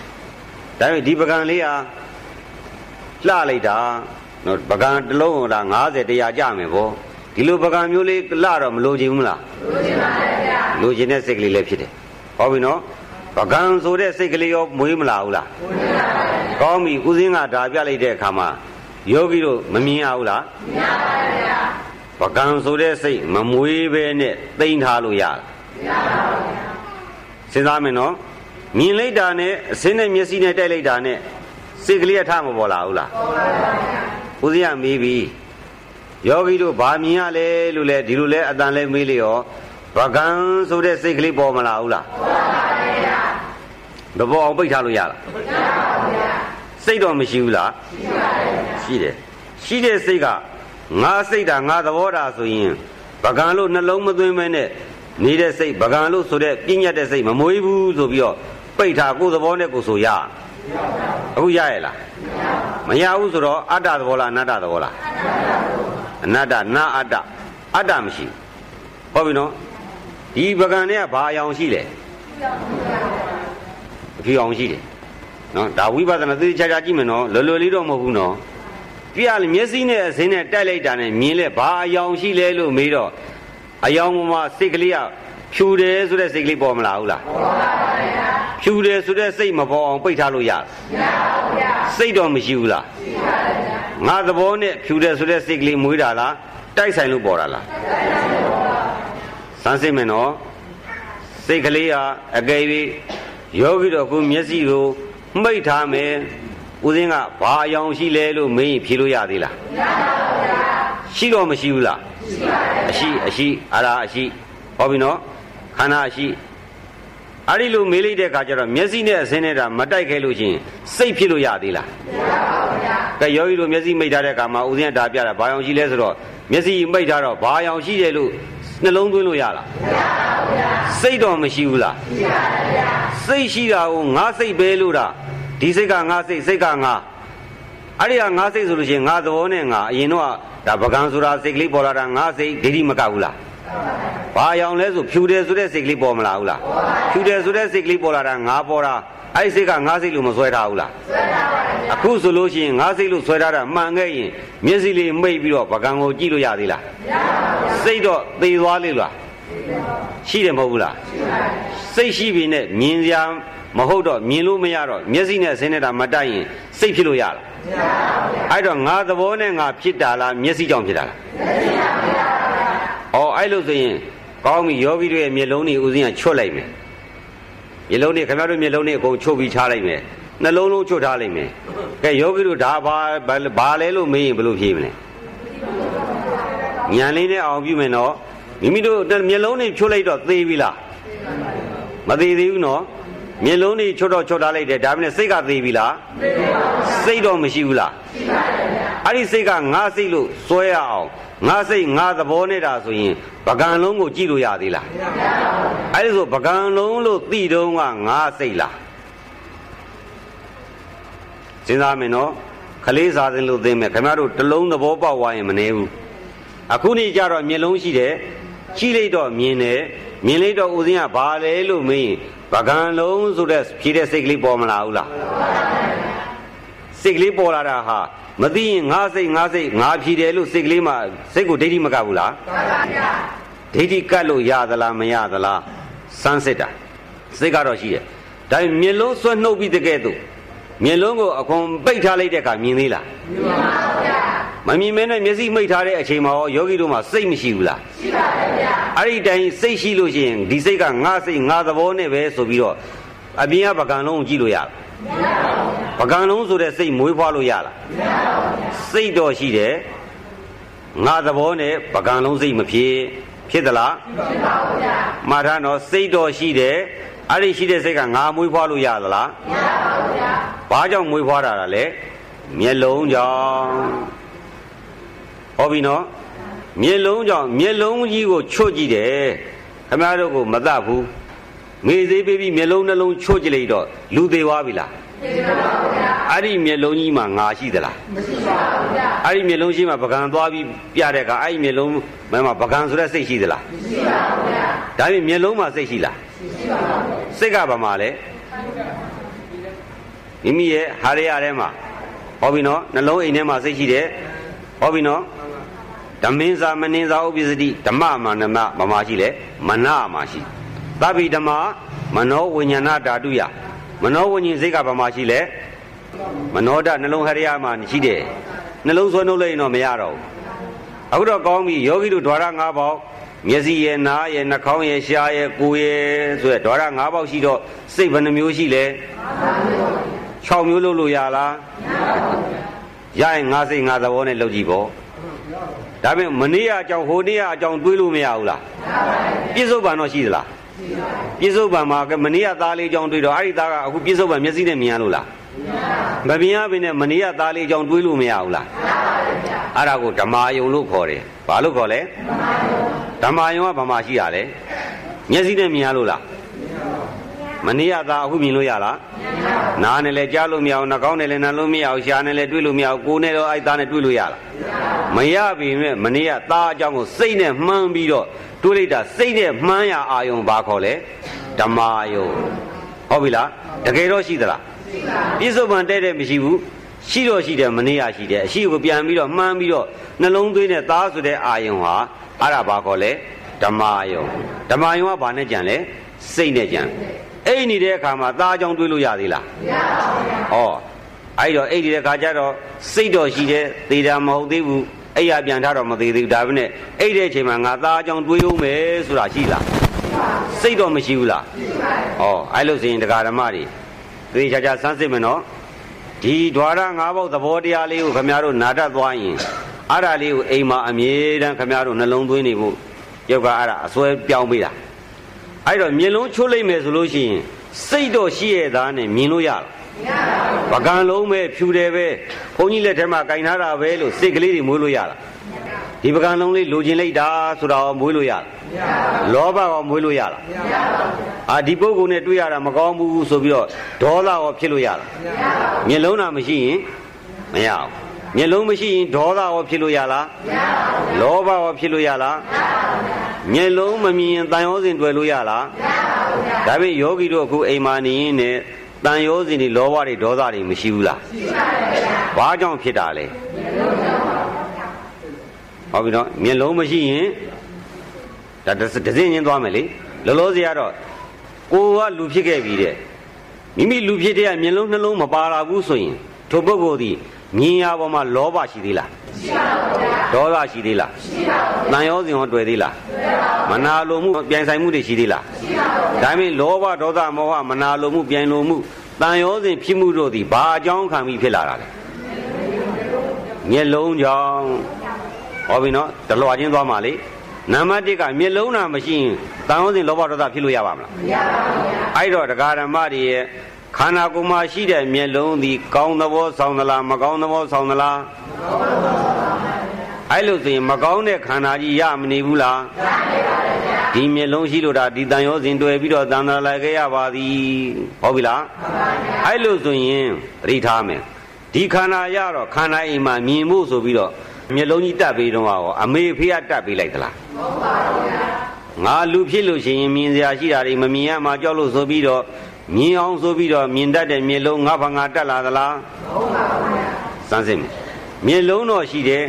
ဒါပေမဲ့ဒီပကံလေးဟာလှလိုက်တာ နော်ပကံတစ်လုံးက90တရားကြမယ်ဗောဒီလိုပကံမျိုးလေးလှတော့မလိုချင်ဘူးလားလိုချင်ပါဗျာလိုချင်တဲ့စိတ်ကလေးလည်းဖြစ်တယ်ဟောပြီနော်ပကံဆိုတဲ့စိတ်ကလေးရောမွေးမလာဘူးလားမွေးပါဘူးကောင်းပြီဦးစင်းကဒါပြလိုက်တဲ့အခါမှာယောဂီတို့မမြင်ရဘူးလားမြင်ပါဗျာပကံဆိုတဲ့စိတ်မမွေးပဲနဲ့တိမ့်ထားလို့ရလားမရပါဘူးဗျာစဉ်းစားမယ်နော်မြင်လိုက်တာနဲ့အစင်းနဲ့မျက်စိနဲ့တိုက်လိုက်တာနဲ့စိတ်ကလေးထမပေါ်လာဘူးလားပေါ်ပါဗျာ ဦးစင်းကမေးပြီယောဂီတို့ဘာမြင်ရလဲလို့လဲဒီလိုလဲအတန်လဲမေးလေရောဗကံဆိုတဲ့စိတ်ကလေးပေါ်မလာဘူးလားပေါ်ပါဗျာမပေါ်အောင်ပိတ်ထားလို့ရလားမရပါဘူးဗျာစိတ်တော့မရှိဘူးလားရှိပါတယ်ဗျာရှိတယ်ရှိတဲ့စိတ်ကငါစိတ်တာငါသဘောတာဆိုရင်ဗကံလို့နှလုံးမသွင်းမဲနဲ့နေတဲ့စိတ်ဗကံလို့ဆိုတဲ့ပြညတ်တဲ့စိတ်မမွေးဘူးဆိုပြီးတော့ပိတ်ထားကိုယ်သဘောနဲ့ကိုယ်ဆိုရအခုရရဲ့လား မရဘူးဆိုတော့အတ္တသဘောလားအနတ္တသဘောလားအနတ္တနာအတ္တအတ္တမရှိဟုတ်ပြီနော်ဒီပကံနဲ့ကဘာအယောင်ရှိလဲအဖြူအောင်ရှိတယ်နော်ဒါဝိပဿနာသေချာချာကြည့်မယ်နော်လွယ်လွယ်လေးတော့မဟုတ်ဘူးနော်ပြရလေမျက်စိနဲ့အစင်းနဲ့တိုက်လိုက်တာနဲ့မြင်လဲဘာအယောင်ရှိလဲလို့မေးတော့အယောင်ပေါ်မှာစိတ်ကလေးက ဖြူတယ်ဆိုတဲ့စိတ်ကလေးပေါ်မလာဘူးလားပေါ်ပါပါဗျာဖြူတယ်ဆိုတဲ့စိတ်မပေါ်အောင်ပိတ်ထားလို့ရမရပါဘူးဗျာစိတ်တော့မရှိဘူးလားရှိပါတယ်ဗျာငါသဘောနဲ့ဖြူတယ်ဆိုတဲ့စိတ်ကလေးမွေးတာလားတိုက်ဆိုင်လို့ပေါ်တာလားတိုက်ဆိုင်လို့ပေါ်ပါစမ်းစစ်မယ်နော်စိတ်ကလေးဟာအကယ်၍ယောဂီတော်ကမျက်စိကိုမှိတ်ထားမယ်ဦးစင်းကဘာအယောင်ရှိလဲလို့မင်းဖြေလို့ရသေးလားမရပါဘူးဗျာရှိတော့မရှိဘူးလားရှိပါတယ်အရှိအရှိအရာအရှိဟောပြီနော် ခန္ဓာအရှိအဲ့ဒီလိုမေးလိုက်တဲ့အခါကျတော့မျက်စိနဲ့အစင်းနဲ့တာမတိုက်ခဲလို့ရှိရင်စိတ်ဖြစ်လို့ရသေးလားမရပါဘူးဗျာကဲယောဂီတို့မျက်စိမိတ်ထားတဲ့အခါမှာဦးစင်းကဒါပြတာဘာအောင်ရှိလဲဆိုတော့မျက်စိမိတ်ထားတော့ဘာအောင်ရှိတယ်လို့နှလုံးသွင်းလို့ရလားမရပါဘူးဗျာစိတ်တော့မရှိဘူးလားရှိပါတယ်ဗျာစိတ်ရှိတာကိုငါစိတ်ပဲလို့တာဒီစိတ်ကငါစိတ်စိတ်ကငါအဲ့ဒီကငါစိတ်ဆိုလို့ရှိရင်ငါသဘောနဲ့ငါအရင်တော့ဒါပကံဆိုတာစိတ်ကလေးပေါ်လာတာငါစိတ်ဒိဋ္ဌိမကဘူးလားဟ ဘာရောင်လဲဆိုဖြူတယ်ဆိုတဲ့စိတ်ကလေးပေါ်မလာဘူးလားဖြူတယ်ဆိုတဲ့စိတ်ကလေးပေါ်လာတာငါပေါ်တာအဲ့ဒီစိတ်ကငါစိတ်လို့မဆွဲထားဘူးလားဆွဲထားပါဘူးအခုဆိုလို့ရှိရင်ငါစိတ်လို့ဆွဲထားတာမှန်ခဲ့ရင်မျက်စိလေးမိတ်ပြီးတော့ပကံကိုကြည့်လို့ရသေးလားမရပါဘူးစိတ်တော့သေသွားလေလားရှိတယ်မဟုတ်ဘူးလားရှိပါဘူးစိတ်ရှိပြီနဲ့မြင်စရာမဟုတ်တော့မြင်လို့မရတော့မျက်စိနဲ့ဆင်းနေတာမတိုက်ရင်စိတ်ဖြစ်လို့ရလားမရပါဘူးအဲ့တော့ငါသဘောနဲ့ငါဖြစ်တာလားမျက်စိကြောင့်ဖြစ်တာလားမျက်စိကြောင့်ဖြစ်တာ ပါဗျာဩအဲ့လို့ဆိုရင်ကောင်းပြီယောဂီတွေရဲ့မျက်လုံးတွေဥစဉ်ကချွတ်လိုက်မယ်မျက်လုံးတွေခင်ဗျားတို့မျက်လုံးတွေအကုန်ချုပ်ပြီးချလိုက်မယ်နှလုံးလုံးချွတ်ထားလိုက်မယ်ကဲယောဂီတို့ဒါဘာဘာလဲလို့မေးရင်ဘယ်လိုဖြေမလဲဉာဏ်လေးနဲ့အောင်ပြုမယ်နော်မိမိတို့မျက်လုံးတွေချွတ်လိုက်တော့သေပြီလားမသေးသေးဘူးနော် မျက်လုံးတွေချွတ်တော့ချွတ်ထားလိုက်တယ်ဒါပေမဲ့စိတ်ကသေးပြီလားသေပါဘူးစိတ်တော့မရှိဘူးလားရှိပါတယ်ဗျာအဲ့ဒီစိတ်ကငါစိတ်လို့စွဲရအောင်ငါစိတ်ငါသဘောနဲ့တာဆိုရင်ပကံလုံးကိုကြည့်လို့ရသေးလားမရပါဘူးအဲ့ဒီဆိုပကံလုံးလို့သိတုံးကငါစိတ်လားစဉ်းစားမယ်နော်ခလေးစားသင်လို့သိမယ်ခင်ဗျားတို့တလုံးသဘောပေါက်သွားရင်မနေဘူးအခုနေကြတော့မျက်လုံးရှိတယ်ရှိလိုက်တော့မြင်တယ်မြင်လိုက်တော့ဦးစင်းကဘာလဲလို့မေးရင် ပကံလုံးဆိုတဲ့ဖြေတဲ့စိတ်ကလေးပေါ်မလာဘူးလားစိတ်ကလေးပေါ်လာတာဟာမသိရင်ငါစိတ်ငါစိတ်ငါဖြေတယ်လို့စိတ်ကလေးမှစိတ်ကိုဒိဋ္ဌိမကဘူးလားမှန်ပါဗျာဒိဋ္ဌိကတ်လို့ရသလားမရသလားစမ်းစစ်တာစိတ်ကတော့ရှိတယ်ဒါပေမဲ့မျက်လုံးဆွဲနှုတ်ပြီးတကယ်တော့ မျက်လုံးကိုအခွန်ပိတ်ထားလိုက်တဲ့အခါမြင်သေးလားမြင်ပါဗျာမမြင်မဲနဲ့မျက်စိမိတ်ထားတဲ့အချိန်မှာရောယောဂီတို့မှာစိတ်မရှိဘူးလားရှိပါတယ်ဗျာအဲ့ဒီတိုင်းစိတ်ရှိလို့ရှိရင်ဒီစိတ်ကငါစိတ်ငါသဘောနဲ့ပဲဆိုပြီးတော့အပြင်ကပကံလုံးကိုကြည့်လို့ရလားမရပါဘူးပကံလုံးဆိုတဲ့စိတ်မွေးဖွားလို့ရလားမရပါဘူးစိတ်တော့ရှိတယ်ငါသဘောနဲ့ပကံလုံးစိတ်မဖြစ်ဖြစ်သလားဖြစ်ပါဘူးဗျာမှားထားတော့စိတ်တော့ရှိတယ် အဲ့ဒီရှိတဲ့စိတ်ကငါမွေးဖွားလို့ရသလားမရပါဘူးဗျာဘာကြောင့်မွေးဖွားတာလဲမျက်လုံးကြောင့်ဟောပြီနော်မျက်လုံးကြောင့်မျက်လုံးကြီးကိုချွတ်ကြည့်တယ်ခမရတို့ကိုမတတ်ဘူးမေသေးပေးပြီးမျက်လုံးနှလုံးချွတ်ကြည့်လိုက်တော့လူသေးသွားပြီလားမရှိပါဘူးဗျာအဲ့ဒီမျက်လုံးကြီးမှာငါရှိသလားမရှိပါဘူးဗျာအဲ့ဒီမျက်လုံးရှိမှာပကံသွားပြီးပြတဲ့အခါအဲ့ဒီမျက်လုံးမှာပကံဆိုတဲ့စိတ်ရှိသလားမရှိပါဘူးဗျာ ဒါပြင်မျက်လုံးမှာစိတ်ရှိလားမရှိပါဘူးစိတ်ကဘာမှလဲမိမိရဲ့ဟာရရထဲမှာဟောပြီနော်နှလုံးအိမ်ထဲမှာစိတ်ရှိတယ်ဟောပြီနော်ဓမင်းစာမနှင်းစာဥပ္ပစ္စတိဓမ္မမာနမမမရှိလေမနာမရှိသဗ္ဗိဓမ္မမနောဝိညာဏဓာတုယမနောဝိညာဉ်စိတ်ကဘာမရှိလဲမနောဓနှလုံးဟရိယမှာရှိတယ်နှလုံးဆွဲနှုတ်လိုက်ရင်တော့မရတော့ဘူးအခုတော့ကောင်းပြီယောဂီတို့ဓဝရ၅ပေါက် မျက်စိရဲ့နားရဲ့နှာခေါင်းရဲ့ရှားရဲ့ကိုယ်ရဲ့ဆိုရဓဝရ၅ပေါက်ရှိတော့စိတ်ဘယ်နှမျိုးရှိလဲ6မျိုးလုပ်လို့ရလားမရပါဘူးရရင်ငါစိတ်ငါသဘောနဲ့လုပ်ကြည့်ပေါ့ဒါပေမဲ့မနေ့ကအကြောင်းဟိုနေ့ကအကြောင်းတွေးလို့မရဘူးလားပြစ္ဆုတ်ပံတော့ရှိသလားပြစ္ဆုတ်ပံမှာမနေ့ကသားလေးအကြောင်းတွေးတော့အဲ့ဒီသားကအခုပြစ္ဆုတ်ပံမျက်စိနဲ့မြင်ရလို့လားမမြင်ရဘဲနဲ့မနေ့ကသားလေးအကြောင်းတွေးလို့မရဘူးလားအဲ့ဒါကိုဓမ္မာယုံလို့ခေါ်တယ်ဘာလို့ခေါ်လဲဓမ္မာယုံ ကဘာမှရှိရလဲမျက်စိနဲ့မြင်ရလို့လားမနေ့ကသာအခုမြင်လို့ရလားနားနဲ့လည်းကြားလို့မရအောင်နှာခေါင်းနဲ့လည်းနားလို့မရအောင်ရှားနဲ့လည်းတွေ့လို့မရအောင်ကိုယ်နဲ့တော့အဲ့သားနဲ့တွေ့လို့ရလားမရပြီမဲ့မနေ့ကသားအကြောင်းကိုစိတ်နဲ့မှန်းပြီးတော့တွေးလိုက်တာစိတ်နဲ့မှန်းရအာယုံဘာခေါ်လဲဓမ္မာယုံဟုတ်ပြီလားတကယ်တော့ရှိသလားပြစ္ဆုတ်ပံတဲ့တဲ့မရှိဘူးရှိတော့ရှိတယ်မနေ့ကရှိတယ်အရှိကိုပြန်ပြီးတော့မှန်းပြီးတော့နှလုံးသွင်းတဲ့သားဆိုတဲ့အာယုံဟာ အဲ့ဒါဘာခေါ်လဲဓမ္မာယုံဓမ္မာယုံကဘာနဲ့ကြံလဲစိတ်နဲ့ကြံအိတ်နေတဲ့အခါမှာသားကြောင်တွေးလို့ရသေးလားမရပါဘူးဩအဲ့တော့အိတ်နေတဲ့အခါကျတော့စိတ်တော့ရှိတယ်သေတာမဟုတ်သေးဘူးအိတ်ရပြန်ထားတော့မသေးသေးဘူးဒါပေမဲ့အိတ်တဲ့အချိန်မှာငါသားကြောင်တွေးဦးမယ်ဆိုတာရှိလားစိတ်တော့မရှိဘူးလားရှိပါတယ်ဩအဲ့လို့ဆိုရင်တရားဓမ္မတွေသေချာချာစမ်းစစ်မယ်နော်ဒီဓွာရ၅ပေါက်သဘောတရားလေးကိုခမရတို့နာတတ်သွားရင် အဲ့ဒါလေးကိုအိမ်မှာအမြဲတမ်းခမရတို့နှလုံးသွင်းနေဖို့ယောက်ကအဲ့ဒါအစွဲပြောင်းပေးတာအဲ့တော့မျက်လုံးချိုးလိုက်မယ်ဆိုလို့ရှိရင်စိတ်တော့ရှိရသားနဲ့မြင်လို့ရလားမရပါဘူးပကံလုံးပဲဖြူတယ်ပဲဘုန်းကြီးလက်ထဲမှာကင်ထားတာပဲလို့စိတ်ကလေးတွေမွေးလို့ရလားဒီပကံလုံးလေးလိုချင်လိုက်တာဆိုတာမွေးလို့ရလားမရပါဘူးလောဘကောမွေးလို့ရလားမရပါဘူးအာဒီပုဂ္ဂိုလ်နဲ့တွေ့ရတာမကောင်းဘူးဆိုပြီးတော့ဒေါသရောဖြစ်လို့ရလားမရပါဘူးမျက်လုံးသာမရှိရင်မရဘူး မျက်လုံးမရှိရင်ဒေါသရောဖြစ်လို့ရလားမရပါဘူးလောဘရောဖြစ်လို့ရလားမရပါဘူးမျက်လုံးမမြင်ရင်တန်ရောစဉ်တွေ့လို့ရလားမရပါဘူးဒါပေမဲ့ယောဂီတို့အခုအိမ်မာနေရင်နဲ့တန်ရောစဉ်တွေလောဘတွေဒေါသတွေမရှိဘူးလားရှိပါတယ်ဗျာဘာကြောင့်ဖြစ်တာလဲမျက်လုံးကြောင့်ပါဟုတ်ပြီနော်မျက်လုံးမရှိရင်ဒါဒဇင်းချင်းသွားမယ်လေလောလောဆယ်ကတော့ကိုကလူဖြစ်ခဲ့ပြီတဲ့မိမိလူဖြစ်တဲ့မျက်လုံးနှလုံးမပါလာဘူးဆိုရင်ထိုပုဂ္ဂိုလ်ဒီ မြင်ရပေါ်မှာလောဘရှိသေးလားရှိပါဘူးဗျာဒေါသရှိသေးလားရှိပါဘူးတန်ရောစဉ်ရောတွေ့သေးလားတွေ့ပါဘူးမနာလိုမှုပြိုင်ဆိုင်မှုတွေရှိသေးလားရှိပါဘူးဒါပေမဲ့လောဘဒေါသမောဟမနာလိုမှုပြိုင်လိုမှုတန်ရောစဉ်ဖြစ်မှုတို့သည်ဘာအကြောင်းခံပြီးဖြစ်လာတာလဲမျက်လုံးကြောင့်ဟောပြီနော်တလွာချင်းသွားမှာလေနံပါတ်1ကမျက်လုံးနာမရှိရင်တန်ရောစဉ်လောဘဒေါသဖြစ်လို့ရပါမလားမရပါဘူးဗျာအဲ့တော့တရားဓမ္မတွေရဲ့ ခန္ဓာကိုယ်မှာရှိတဲ့မျက်လုံးသည်ကောင်းသဘောဆောင်သလားမကောင်းသဘောဆောင်သလားအဲ့လိုဆိုရင်မကောင်းတဲ့ခန္ဓာကြီးရမနေဘူးလားရနေပါတယ်ဗျာဒီမျက်လုံးရှိလို့ဒါဒီတန်ရောစဉ်တွေ့ပြီးတော့တန်တာလိုက်ခဲ့ရပါသည်ဟုတ်ပြီလားမှန်ပါဗျာအဲ့လိုဆိုရင်သတိထားမယ်ဒီခန္ဓာရတော့ခန္ဓာအိမ်မှာမြင်ဖို့ဆိုပြီးတော့မျက်လုံးကြီးတက်ပြီးတော့ရောအမေဖေးကတက်ပြီးလိုက်သလားမဟုတ်ပါဘူးဗျာငါလူဖြစ်လို့ရှိရင်မြင်စရာရှိတာတွေမမြင်ရမှာကြောက်လို့ဆိုပြီးတော့ မြင်အောင်ဆိုပြီးတော့မြင်တတ်တဲ့မျက်လုံးငါဘာငါတက်လာသလားမဟုတ်ပါဘူးဗျာစမ်းစစ်မယ်မျက်လုံးတော့ရှိတယ်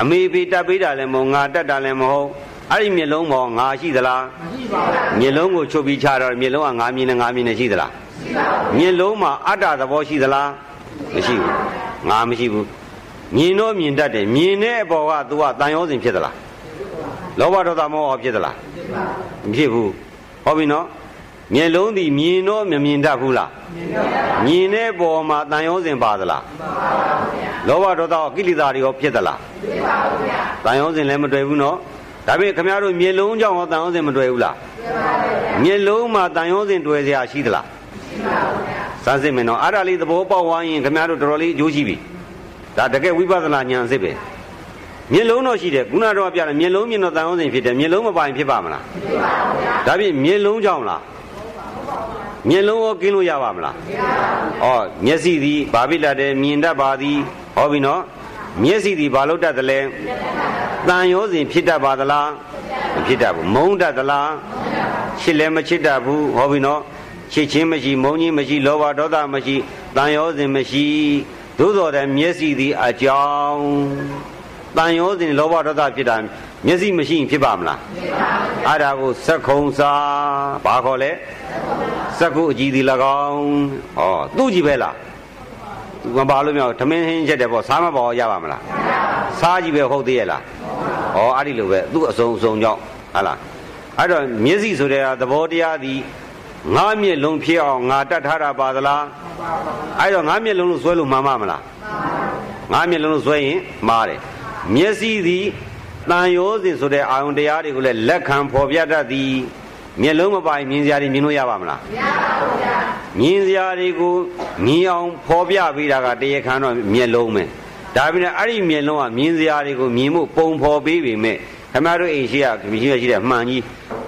အမေဖေတက်ပေးတာလည်းမဟုတ်ငါတက်တာလည်းမဟုတ်အဲ့ဒီမျက်လုံးပေါ်ငါရှိသလားမရှိပါဘူးမျက်လုံးကိုချုပ်ပြီးချတော့မျက်လုံးကငါမြင်နေငါမြင်နေရှိသလားရှိပါဘူးမျက်လုံးမှာအတ္တသဘောရှိသလားမရှိဘူးငါမရှိဘူးမြင်တော့မြင်တတ်တယ်မြင်တဲ့အပေါ်က तू ကတန်ရောစဉ်ဖြစ်သလားလောဘဒေါသမောဟဖြစ်သလားမဖြစ်ဘူးဟုတ်ပြီနော် မျက်လုံးသည်မြင်တော့မမြင်တတ်ဘူးလားမြင်တဲ့ပေါ်မှာတန်ရောစဉ်ပါသလားလောဘဒေါသကိလေသာတွေရောဖြစ်သလားဖြစ်ပါဘူးဗျာတန်ရောစဉ်လည်းမတွေ့ဘူးနော်ဒါပေမဲ့ခင်ဗျားတို့မျက်လုံးကြောင့်ရောတန်ရောစဉ်မတွေ့ဘူးလားဖြစ်ပါဘူးဗျာမျက်လုံးမှာတန်ရောစဉ်တွေ့စရာရှိသလားရှိပါဘူးဗျာစမ်းစစ်မယ်နော်အဲ့ဒါလေးသဘောပေါက်သွားရင်ခင်ဗျားတို့တော်တော်လေးအကျိုးရှိပြီဒါတကယ်ဝိပဿနာဉာဏ်စစ်ပဲမျက်လုံးတော့ရှိတယ်ခုနတော့ပြတယ်မျက်လုံးမြင်တော့တန်ရောစဉ်ဖြစ်တယ်မျက်လုံးမပိုင်ဖြစ်ပါမလားဖြစ်ပါဘူးဗျာဒါဖြင့်မျက်လုံးကြောင့်လား မျက်လုံးရောကင်းလို့ရပါမလားမရပါဘူးဩမျက်စိသည်ဘာဖြစ်လာတယ်မြင်တတ်ပါသည်ဟောပြီနော်မျက်စိသည်ဘာလို့တတ်တယ်လဲတန်ရောစဉ်ဖြစ်တတ်ပါသလားမဖြစ်တတ်ဘူးမုန်းတတ်သလားချစ်လည်းမချစ်တတ်ဘူးဟောပြီနော်ချစ်ချင်းမရှိမုန်းချင်းမရှိလောဘဒေါသမရှိတန်ရောစဉ်မရှိသို့တော်တဲ့မျက်စိသည်အကြောင်းတန်ရောစဉ်လောဘဒေါသဖြစ်တာ မျက်စိမရှိရင်ဖြစ်ပါမလားဖြစ်ပါဘူးအဲ့ဒါကိုစက်ခုံစာဘာခေါ်လဲစက်ခုအကြည့်ဒီ၎င်းဩသူ့ကြည့်ပဲလားသူမပါလို့မရဘူးထမင်းဟင်းချက်တယ်ပေါ့စားမပေါ်ရပါမလားစားကြည့်ပဲဟုတ်သေးရဲ့လားဩအဲ့ဒီလိုပဲသူ့အစုံအစုံကြောင့်ဟာလားအဲ့တော့မျက်စိဆိုတဲ့သဘောတရားသည်ငါးမျက်လုံးဖြစ်အောင်ငါတတ်ထားတာပါသလားအဲ့တော့ငါးမျက်လုံးလို့ဆွဲလို့မှန်ပါမလားငါးမျက်လုံးလို့ဆွဲရင်မှားတယ်မျက်စိသည် တန်ရောစဉ်ဆိုတဲ့အာယုန်တရားတွေကိုလည်းလက်ခံဖော်ပြတတ်သည်မျက်လုံးမပိုင်မြင်စရာတွေမြင်လို့ရပါမလားမရပါဘူးဗျာမြင်စရာတွေကိုမြင်အောင်ဖော်ပြပေးတာကတရားခံတော့မျက်လုံးပဲဒါပေမဲ့အဲ့ဒီမျက်လုံးကမြင်စရာတွေကိုမြင်မှုပုံဖော်ပေးပေမဲ့ခမတို့အိမ်ရှိရခမရှိရရှိတဲ့မှန်ကြီး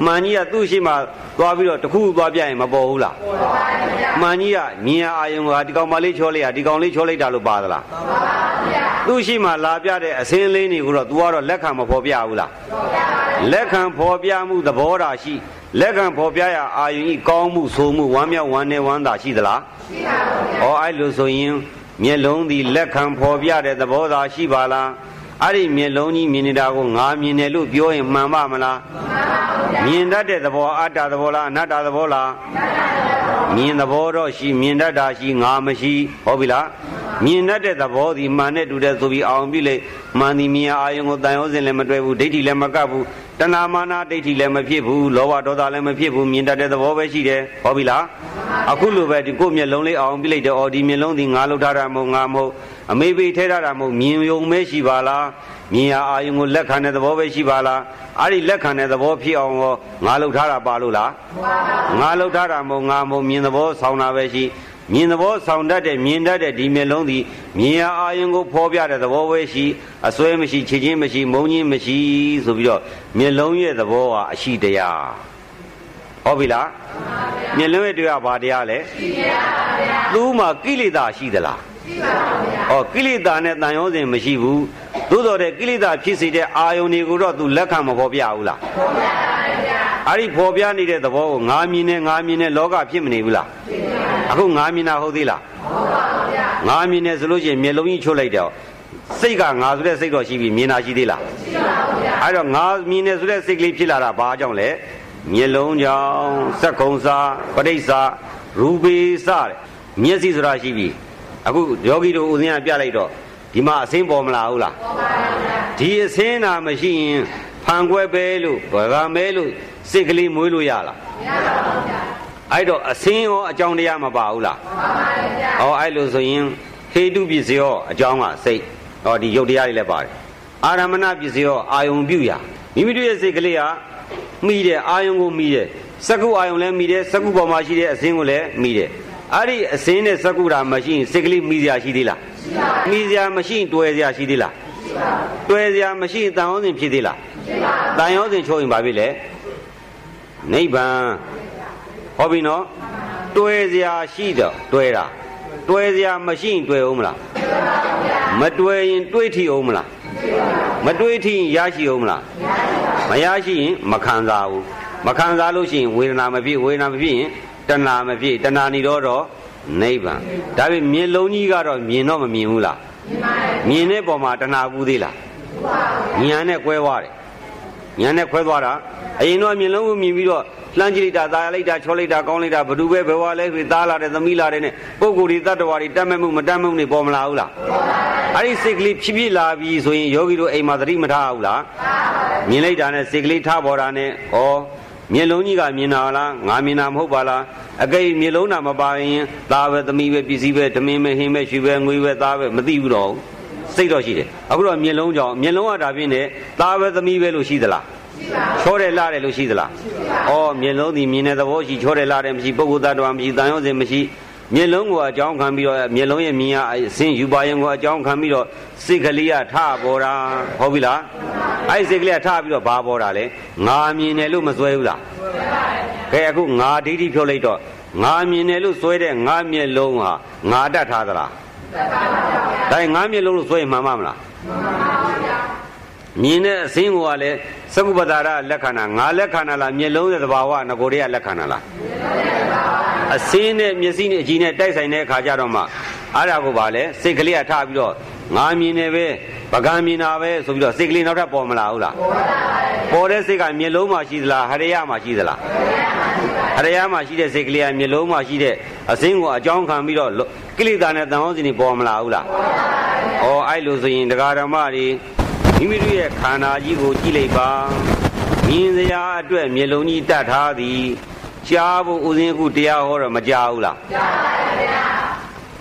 မှန်ကြီးကသူ့ရှိမှသွားပြီးတော့တခုသွားပြရင်မပေါ်ဘူးလားပေါ်ပါဘူးဗျာမှန်ကြီးကမြင်အာယုံကဒီကောင်မလေးချောလိုက်ရဒီကောင်လေးချောလိုက်တာလို့ပါသလားပေါ်ပါဘူးဗျာ သူ့ရှိမှလာပြတဲ့အစင်းလေးတွေကိုတော့ तू ကတော့လက်ခံမဖော်ပြဘူးလားပေါ်ပြပါတယ်လက်ခံဖော်ပြမှုသဘောတာရှိလက်ခံဖော်ပြရအာယုံဤကောင်းမှုဆိုမှုဝမ်းမြောက်ဝမ်းနေဝမ်းသာရှိသလားရှိပါဘူးဗျာဩအဲ့လိုဆိုရင်မျက်လုံးသည်လက်ခံဖော်ပြတဲ့သဘောသာရှိပါလား အဲ့ဒီမျက်လုံးကြီးမြင်နေတာကိုငါမြင်တယ်လို့ပြောရင်မှန်ပါမလားမှန်ပါဘူးမြင်တတ်တဲ့သဘောအတ္တသဘောလားအနတ္တသဘောလားမြင်သဘောတော့ရှိမြင်တတ်တာရှိငါမရှိဟုတ်ပြီလားမြင်တတ်တဲ့သဘောဒီမှန်နဲ့တူတဲ့ဆိုပြီးအောင်ပြီလေမှန်ဒီမြင်အာယုံကိုတန်ရောစင်လည်းမတွေ့ဘူးဒိဋ္ဌိလည်းမကပ်ဘူးတဏမာနာဒိဋ္ဌိလည်းမဖြစ်ဘူးလောဘဒေါသလည်းမဖြစ်ဘူးမြင်တတ်တဲ့သဘောပဲရှိတယ်ဟုတ်ပြီလားအခုလိုပဲဒီကိုမျက်လုံးလေးအောင်ပြီလိုက်တယ်အော်ဒီမျက်လုံးဒီငါလောက်ထားတာမဟုတ်ငါမဟုတ် အမေပေထဲထားတာမဟုတ်မြင်ယုံမဲရှိပါလားမြင်ရအာယုံကိုလက်ခံတဲ့သဘောပဲရှိပါလားအဲ့ဒီလက်ခံတဲ့သဘောဖြစ်အောင်ရောငါလောက်ထားတာပါလို့လားငါလောက်ထားတာမဟုတ်ငါမဟုတ်မြင်သဘောဆောင်းတာပဲရှိမြင်သဘောဆောင်တတ်တဲ့မြင်တတ်တဲ့ဒီမျက်လုံးသည်မြင်ရအာယုံကိုဖော်ပြတဲ့သဘောပဲရှိအစွဲမရှိခြေချင်းမရှိမုံချင်းမရှိဆိုပြီးတော့မျက်လုံးရဲ့သဘောဟာအရှိတရားဟုတ်ပြီလားမျက်လုံးရဲ့တရားဘာတရားလဲရှိတရားပါဗျာသူ့မှာကိလေသာရှိသလားရှိ ပါဘူးဗျာဩကိလေသာနဲ့တန်ရောစဉ်မရှိဘူးသို့တော်တဲ့ကိလေသာဖြစ်စေတဲ့အာယုန်တွေကိုတော့ तू လက်ခံမဖော်ပြဘူးလားဖော်ပြပါဗျာအဲ့ဒီဖော်ပြနေတဲ့သဘောကိုငါမြင်နေငါမြင်နေလောကဖြစ်မနေဘူးလားဖြစ်ပါဘူးအခုငါမြင်တာဟုတ်သေးလားဟုတ်ပါဘူးဗျာငါမြင်နေဆိုလို့ရှိရင်မျက်လုံးကြီးချွတ်လိုက်တော့စိတ်ကငါဆိုတဲ့စိတ်တော့ရှိပြီမြင်တာရှိသေးလားရှိပါဘူးဗျာအဲ့တော့ငါမြင်နေဆိုတဲ့စိတ်ကလေးဖြစ်လာတာဘာကြောင့်လဲမျက်လုံးကြောင့်စက်ကုံစာပဋိစ္စရူပေစတဲ့မျက်စိဆိုတာရှိပြီ အခုယောဂီတို့ဦးဇင်းကပြလိုက်တော့ဒီမှာအစင်းပေါ်မလာဘူးလားပေါ်ပါပါဗျာဒီအစင်းနာမရှိရင်ဖန်ခွဲပဲလို့ဗကမဲလို့စိတ်ကလေးမွေးလို့ရလားမရပါဘူးဗျာအဲ့တော့အစင်းရောအကြောင်းတရားမပါဘူးလားပါပါဗျာဟောအဲ့လိုဆိုရင်ဟေတုပစ္စည်းရောအကြောင်းကစိတ်ဟောဒီယုတ်တရားတွေလည်းပါတယ်အာရမဏပစ္စည်းရောအာယုံပြုရာမိမိတို့ရဲ့စိတ်ကလေးဟာမိတယ်အာယုံကိုမိတယ်စကုအာယုံလည်းမိတယ်စကုပေါ်မှာရှိတဲ့အစင်းကိုလည်းမိတယ် အဲ့ဒီအစင်းနဲ့စကုတာမရှိရင်စိတ်ကလေးမိစရာရှိသေးလားရှိပါဘူးမိစရာမရှိရင်တွယ်စရာရှိသေးလားရှိပါဘူးတွယ်စရာမရှိရင်တန်ဟောစဉ်ဖြစ်သေးလားရှိပါဘူးတန်ဟောစဉ်ချိုးရင်ဘာဖြစ်လဲနိဗ္ဗာန်ဟောပြီနော်တွယ်စရာရှိတော့တွယ်တာတွယ်စရာမရှိရင်တွယ်အောင်မလားမတွယ်ရင်တွေးထီအောင်မလားမတွေးထီရင်ရရှိအောင်မလားမရရှိရင်မခံစားဘူးမခံစားလို့ရှိရင်ဝေဒနာမဖြစ်ဝေဒနာမဖြစ်ရင် တဏှာမဖြစ်တဏှာနေတော့တော့နိဗ္ဗာန်ဒါပေမဲ့မျက်လုံးကြီးကတော့မြင်တော့မမြင်ဘူးလားမြင်တဲ့ပုံမှာတဏှာကူးသေးလားဉာဏ်နဲ့ကွဲသွားတယ်ဉာဏ်နဲ့ခွဲသွားတာအရင်တော့မျက်လုံးကိုမြင်ပြီးတော့လှမ်းကြည့်လိုက်တာသာယာလိုက်တာချောလိုက်တာကောင်းလိုက်တာဘ누구ပဲဘဝလဲတွေသားလာတယ်သမီးလာတယ်နဲ့ပုံကိုယ်ဒီတတ္တဝါတွေတတ်မဲ့မှုမတတ်မှုနေပေါ်မလာဘူးလားအဲ့ဒီစိတ်ကလေးဖြစ်ဖြစ်လာပြီဆိုရင်ယောဂီတို့အိမ်မှာသတိမထားဘူးလားမြင်လိုက်တာနဲ့စိတ်ကလေးထားပေါ်တာနဲ့ဩ မျက်လုံးကြီးကမြင်တာလားငါမြင်တာမဟုတ်ပါလားအကိမျက်လုံးတာမပါရင်သားပဲသမီးပဲပစ္စည်းပဲဓမင်းပဲဟင်းပဲရွှေပဲငွေပဲသားပဲမသိဘူးတော့စိတ်တော့ရှိတယ်အခုတော့မျက်လုံးကြောင့်မျက်လုံးကဒါပြင်းနေသားပဲသမီးပဲလို့ရှိသလားချောတယ်လာတယ်လို့ရှိသလားဩမျက်လုံးဒီမြင်တဲ့သဘောရှိချောတယ်လာတယ်မရှိပုဂ္ဂိုလ်သတ္တဝါမရှိတန်ရုံးစင်မရှိ မျက်လုံးကိုအကြောင်းခံပြီးတော့မျက်လုံးရဲ့မြင်ရအစင်းယူပါရင်ကိုအကြောင်းခံပြီးတော့စိတ်ကလေးကထပေါ်တာဟုတ်ပြီလားအဲ့စိတ်ကလေးကထပြီးတော့ဘာပေါ်တာလဲငါမြင်တယ်လို့မစွဲဘူးလားကဲအခုငါဒိဋ္ဌိဖြုတ်လိုက်တော့ငါမြင်တယ်လို့စွဲတဲ့ငါမျက်လုံးဟာငါတတ်ထားသလားဒါငါမျက်လုံးလို့စွဲမှန်မမလားမြင်တဲ့အစင်းကိုကလည်းသကုပ္ပတာရလက္ခဏာငါလက္ခဏာလားမျက်လုံးရဲ့သဘာဝငကိုတွေကလက္ခဏာလား အစင်းနဲ့မျက်စိနဲ့အကြည့်နဲ့တိုက်ဆိုင်တဲ့အခါကျတော့မှအဲ့ဒါကိုပါလေစိတ်ကလေးကထားပြီးတော့ငါမြင်နေပဲပကံမြင်တာပဲဆိုပြီးတော့စိတ်ကလေးနောက်ထပ်ပေါ်မလာဘူးလားပေါ်တဲ့စိတ်ကမျက်လုံးမှာရှိသလားဟရိယမှာရှိသလားဟရိယမှာရှိတဲ့စိတ်ကလေးကမျက်လုံးမှာရှိတဲ့အစင်းကိုအကြောင်းခံပြီးတော့ကိလေသာနဲ့တန်ဟောင်းစင်ပေါ်မလာဘူးလားဩအဲ့လိုဆိုရင်တရားဓမ္မတွေမိမိတို့ရဲ့ခန္ဓာကြီးကိုကြည့်လိုက်ပါမြင်စရာအတွက်မျက်လုံးကြီးတတ်ထားသည် ကြားဖို့ဦးစင်းအခုတရားဟောတော့မကြားဘူးလားကြားပါဗျာ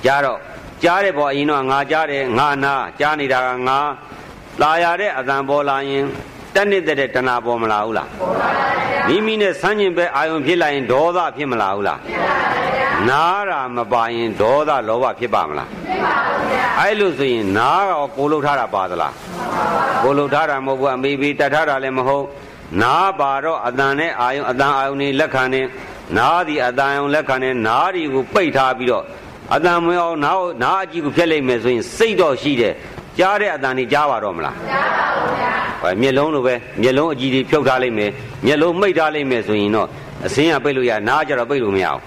ကြားတော့ကြားတယ်ပေါ့အရင်တော့ငါကြားတယ်ငါနာကြားနေတာကငါလာရတဲ့အတန်ပေါ်လာရင်တက်နေတဲ့တဏှာပေါ်မလာဘူးလားပေါ်ပါဗျာမိမိနဲ့ဆန်းကျင်ပဲအာယုံဖြစ်လာရင်ဒေါသဖြစ်မလာဘူးလားဖြစ်ပါဗျာနားတာမပါရင်ဒေါသလောဘဖြစ်ပါမလားဖြစ်ပါဗျာအဲ့လိုဆိုရင်နားကကိုလှုပ်ထားတာပါသလားကိုလှုပ်ထားတာမဟုတ်ဘူးအမေဘီတတ်ထားတာလည်းမဟုတ် နားပါတော့အတန်နဲ့အာယုံအတန်အာယုံနေလက်ခံနေနားဒီအတန်အာယုံလက်ခံနေနားဒီကိုပိတ်ထားပြီးတော့အတန်မွေးအောင်နားနားအကြည့်ကိုဖျက်လိုက်မယ်ဆိုရင်စိတ်တော့ရှိတယ်ကြားတဲ့အတန်ကြီးကြားပါတော့မလားကြားပါဘူးဗျာဟဲ့မျက်လုံးလိုပဲမျက်လုံးအကြည့်တွေဖြုတ်ထားလိုက်မယ်မျက်လုံးမိတ်ထားလိုက်မယ်ဆိုရင်တော့အစင်းကပိတ်လို့ရနားကြတော့ပိတ်လို့မရဘူး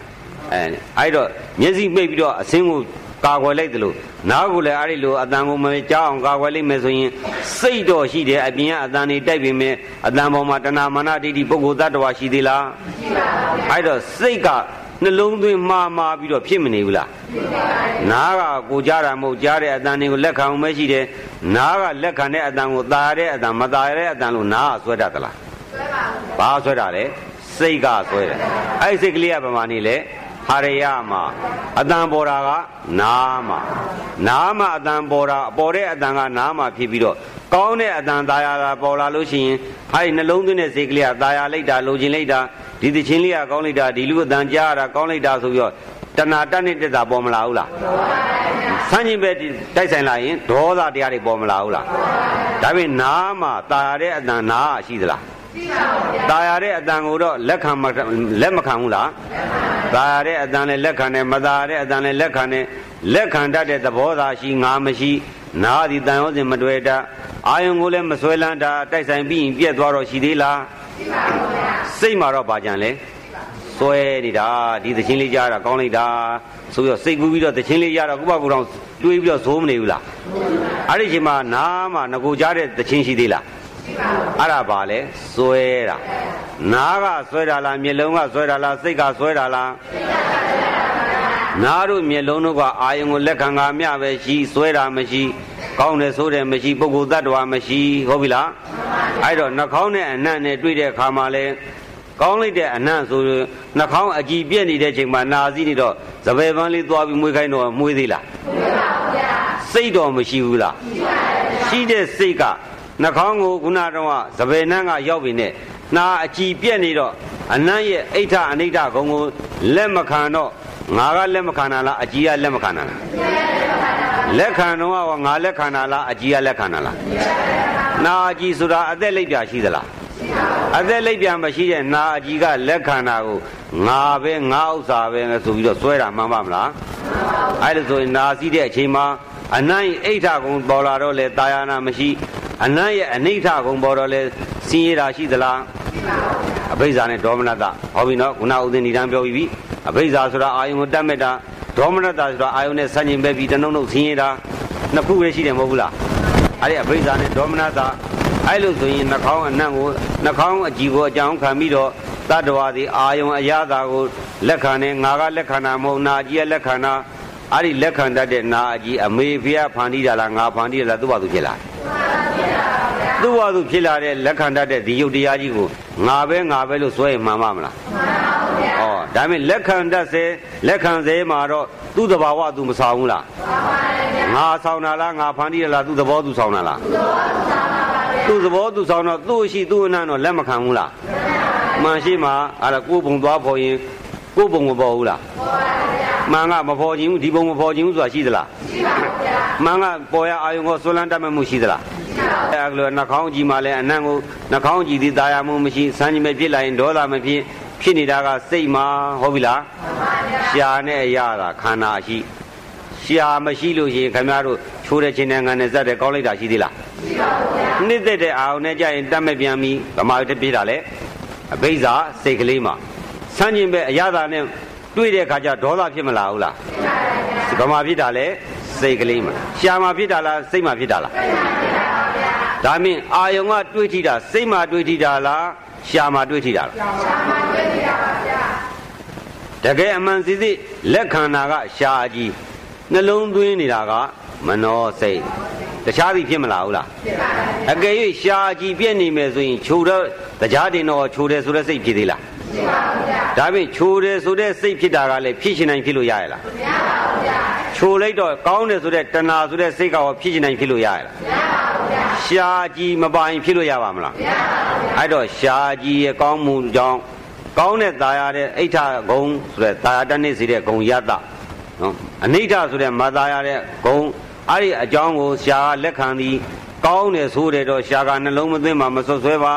အဲအဲ့တော့မျက်စိမိတ်ပြီးတော့အစင်းကို ကာကွယ်လိုက်သလိုနားကိုလည်းအဲ့ဒီလိုအတန်ကိုမကြောက်အောင်ကာကွယ်လိုက်မယ်ဆိုရင်စိတ်တော်ရှိတယ်အပြင်ကအတန်တွေတိုက်ပေမဲ့အတန်ပေါ်မှာတဏမာနဒိဋ္ဌိပုဂ္ဂိုလ်သတ္တဝါရှိသေးလားမရှိပါဘူးအဲ့တော့စိတ်ကနှလုံးသွင်းမှားမှားပြီးတော့ဖြစ်မနေဘူးလားနားကကိုကြားတာမဟုတ်ကြားတဲ့အတန်တွေကိုလက်ခံအောင်ပဲရှိတယ်နားကလက်ခံတဲ့အတန်ကိုသာတဲ့အတန်မသာတဲ့အတန်လို့နားကဆွဲတတ်သလားဆွဲပါဘူးဘာဆွဲတာလဲစိတ်ကဆွဲတယ်အဲ့စိတ်ကလေးကပမာဏနေလဲ ဟာရယမှာအတန်ပေါ်တာကနားမှာနားမှာအတန်ပေါ်တာပေါ်တဲ့အတန်ကနားမှာဖြစ်ပြီးတော့ကောင်းတဲ့အတန်ตาရတာပေါ်လာလို့ရှိရင်ဟာဒီနှလုံးသွင်းတဲ့စိတ်ကလေးကตาရလိုက်တာလိုချင်လိုက်တာဒီတချင်းလေးကကောင်းလိုက်တာဒီလူအတန်ကြားရတာကောင်းလိုက်တာဆိုပြီးတော့တဏှာတက်နေတက်တာပေါ်မလာဘူးလားဆန်းချင်းပဲတိုက်ဆိုင်လာရင်ဒေါသတရားတွေပေါ်မလာဘူးလားဒါပေမဲ့နားမှာตาရတဲ့အတန်နားရှိသလားရှိပါဘူးဗျာ ตาရတဲ့အတန်ကိုတော့လက်ခံလက်မခံဘူးလားသာရတဲ့အတန်လည်းလက်ခံတယ်မသာရတဲ့အတန်လည်းလက်ခံတယ်လက်ခံတတ်တဲ့သဘောသာရှိငါမရှိနာသည်တန်ရောစဉ်မတွေ့တာအာယုံကိုလည်းမဆွဲလန်းတာတိုက်ဆိုင်ပြီးရင်ပြက်သွားတော့ရှိသေးလားရှိပါဘူးဗျာစိတ်မှာတော့ပါကြံလဲဆွဲနေတာဒီသချင်းလေးကြားတာကောင်းလိုက်တာဆိုပြီးတော့စိတ်ကူးပြီးတော့သချင်းလေးရတော့ကိုယ့်ဘာကိုယ်တော့တွေးပြီးတော့ဇိုးမနေဘူးလားအဲ့ဒီချိန်မှာနားမှာငကိုကြားတဲ့သချင်းရှိသေးလား အဲ့ဒါပါလေစွဲတာနားကစွဲတာလားမျက်လုံးကစွဲတာလားစိတ်ကစွဲတာလားနားတို့မျက်လုံးတို့ကအာယုံကိုလက်ခံကမျှပဲရှိစွဲတာမရှိကောင်းတယ်ဆိုတယ်မရှိပုဂ္ဂိုလ်တ attva မရှိဟုတ်ပြီလားအဲ့တော့နှာခေါင်းနဲ့အနံ့နဲ့တွေ့တဲ့အခါမှာလဲကောင်းလိုက်တဲ့အနံ့ဆိုရင်နှာခေါင်းအကြည်ပြက်နေတဲ့ချိန်မှာနာစီနေတော့သပယ်ပန်းလေးသွားပြီးမွေးခိုင်းတော့မွေးသေးလားမွေးပါဘူးဗျာစိတ်တော်မရှိဘူးလားရှိပါတယ်ရှိတဲ့စိတ်က နှာခေါင်းကိုခုနတော့သပယ်နှံ့ကရောက်ပြီနဲ့နာအကြည်ပြက်နေတော့အနံ့ရဲ့အိဋ္ဌအနိဋ္ဌဂုံကိုလက်မခံတော့ငါကလက်မခံတာလားအကြည်ကလက်မခံတာလားလက်ခံတော့ငါလက်ခံတာလားအကြည်ကလက်ခံတာလားနာအကြည်ဆိုတာအသက်လိုက်ပြရှိသလားအသက်လိုက်ပြန်မရှိတဲ့နာအကြီးကလက်ခန္ဓာကိုငါပဲငါဥစ္စာပဲဆိုပြီးတော့စွဲတာမှန်ပါမလားအဲ့ဒါဆိုရင်နာစီးတဲ့အချိန်မှာ အနံ့အိဋ္ဌကုံပေါ်လာတော့လေတာယာနာမရှိအနံ့ရဲ့အနိဋ္ဌကုံပေါ်တော့လေစင်းရတာရှိသလားအဘိဇာနဲ့ဒေါမနတဟောပြီနော်ခုနဥဒိဏီတန်းပြောပြီးပြီအဘိဇာဆိုတာအာယုံကိုတတ်မဲ့တာဒေါမနတဆိုတာအာယုံနဲ့ဆန့်ကျင်ပဲပြီးတနှုံနှုတ်စင်းရတာနှစ်ခုပဲရှိတယ်မဟုတ်ဘူးလားအဲ့ဒီအဘိဇာနဲ့ဒေါမနတအဲ့လိုဆိုရင်နှာခေါင်းအနံ့ကိုနှာခေါင်းအကြည့်ကိုအကြောင်းခံပြီးတော့တတ္တဝါသည်အာယုံအရာသာကိုလက်ခံနေငါကလက်ခံတာမဟုတ်နာကြီးရဲ့လက်ခံတာ အဲ့ဒီလက်ခံတတ်တဲ့နာအကြီးအမေဖျားဖန်တီးတာလားငါဖန်တီးတာလားသူ့ဘာသူဖြစ်လာသူ့ဘာသူဖြစ်လာတဲ့လက်ခံတတ်တဲ့ဒီယုတ်တရားကြီးကိုငါပဲငါပဲလို့စွဲရင်မှန်ပါမလားမှန်ပါဘူးဗျာဩဒါပေမဲ့လက်ခံတတ်စေလက်ခံစေမှာတော့သူ့တဘာဝသူမဆောင်ဘူးလားမှန်ပါဗျာငါဆောင်တာလားငါဖန်တီးတာလားသူ့သဘောသူဆောင်တာလားသူ့သဘောသူဆောင်တာသူ့သဘောသူဆောင်တော့သူ့ရှိသူ့အနံ့တော့လက်မခံဘူးလားမှန်ရှိမှာအဲ့ဒါကိုယ်ပုံသွားဖို့ရင်ကိုယ်ပုံမပေါ်ဘူးလားပေါ်ပါဗျာ မှန်ကမပေါ်ခြင်းဘူးဒီပုံမပေါ်ခြင်းဘူးဆိုတာရှိသလားရှိပါဗျာမှန်ကပေါ်ရအာယုံကိုဆွလန်းတတ်မှုရှိသလားရှိပါဗျာအဲ့လိုနှာခေါင်းကြည့်မှလည်းအနံ့ကိုနှာခေါင်းကြည့်သည်တာယာမှုမရှိစမ်းကြည့်မဲ့ဖြစ်လာရင်ဒေါသမဖြစ်ဖြစ်နေတာကစိတ်မှာဟုတ်ပြီလားမှန်ပါဗျာရှာနဲ့ရတာခန္ဓာရှိရှာမရှိလို့ရှိရင်ခင်ဗျားတို့ချိုးတဲ့ချင်းနဲ့ငံနဲ့ဇက်တဲ့ကောင်းလိုက်တာရှိသေးလားရှိပါဘူးဗျာနှစ်သက်တဲ့အာရုံနဲ့ကြာရင်တတ်မဲ့ပြန်ပြီးဗမာတပြေးတာလေအဘိဇာစိတ်ကလေးမှာဆန်းကျင်ပဲအရသာနဲ့ တွေ့တဲ့အခါကျဒေါသဖြစ်မလာဘူးလားဖြစ်ပါဗျာဗမာဖြစ်တာလေစိတ်ကလေးမှာရှာမှာဖြစ်တာလားစိတ်မှာဖြစ်တာလားစိတ်မှာဖြစ်တာပါဗျာဒါမင်းအာယုံကတွေးထိတာစိတ်မှာတွေးထိတာလားရှာမှာတွေးထိတာလားရှာမှာတွေးထိတာပါဗျာတကယ်အမှန်စစ်စစ်လက်ခံတာကရှာကြီးနှလုံးသွင်းနေတာကမနောစိတ်တခြားစီဖြစ်မလားဟုတ်လားဖြစ်ပါပါအကယ်၍ရှားကြည့်ပြည့်နေမယ်ဆိုရင်ခြုံတော့တရားတင်တော့ခြုံတယ်ဆိုတဲ့စိတ်ဖြစ်သေးလား ဖြစ်ပါဘူးဗျာဒါဖြင့်ခြုံတယ်ဆိုတဲ့စိတ်ဖြစ်တာကလည်းဖြစ်ရှင်နိုင်ဖြစ်လို့ရရလားမရပါဘူးဗျာခြုံလိုက်တော့ကောင်းတယ်ဆိုတဲ့တဏှာဆိုတဲ့စိတ်ကရောဖြစ်ရှင်နိုင်ဖြစ်လို့ရရလားမရပါဘူးဗျာရှားကြည့်မပိုင်ဖြစ်လို့ရပါမလားမရပါဘူးဗျာအဲ့တော့ရှားကြည့်ရဲ့ကောင်းမှုကြောင့်ကောင်းတဲ့ตาရတဲ့အိဋ္ဌဂုံဆိုတဲ့ตาရတနေ့စီတဲ့ဂုံယတနော်အနိဋ္ဌဆိုတဲ့မသားရတဲ့ဂုံအဲ့ဒီအကြောင်းကိုရှားလက်ခံသည်ကောင်းတယ်ဆိုတယ်တော့ရှားကနှလုံးမသွင်းမှာမဆွဆွဲပါ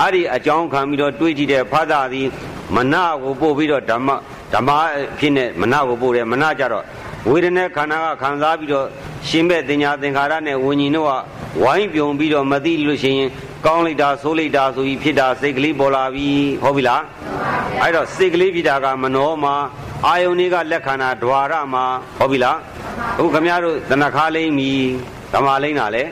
အဲ့ဒီအကြောင်းခံပြီးတော့တွေးကြည့်တဲ့ဖသသည်မနကိုပို့ပြီးတော့ဓမ္မဓမ္မဖြစ်နေမနကိုပို့တယ်မနကြတော့ဝေဒနာခန္ဓာကခံစားပြီးတော့ရှင်မဲ့တင်ညာသင်္ခါရနဲ့ဝิญဉ်တို့ကဝိုင်းပြုံပြီးတော့မသိလို့ရှိရင်ကောင်းလိုက်တာဆိုးလိုက်တာဆိုပြီးဖြစ်တာစိတ်ကလေးပေါ်လာပြီဟုတ်ပြီလားအဲ့တော့စိတ်ကလေးဖြစ်တာကမနောမှာအာယုန်လေးကလက်ခန္ဓာဓွာရမှာဟုတ်ပြီလားအခုခမရတို့သနခါလိမ့်ပြီဓမ္မလိမ့်တာလဲ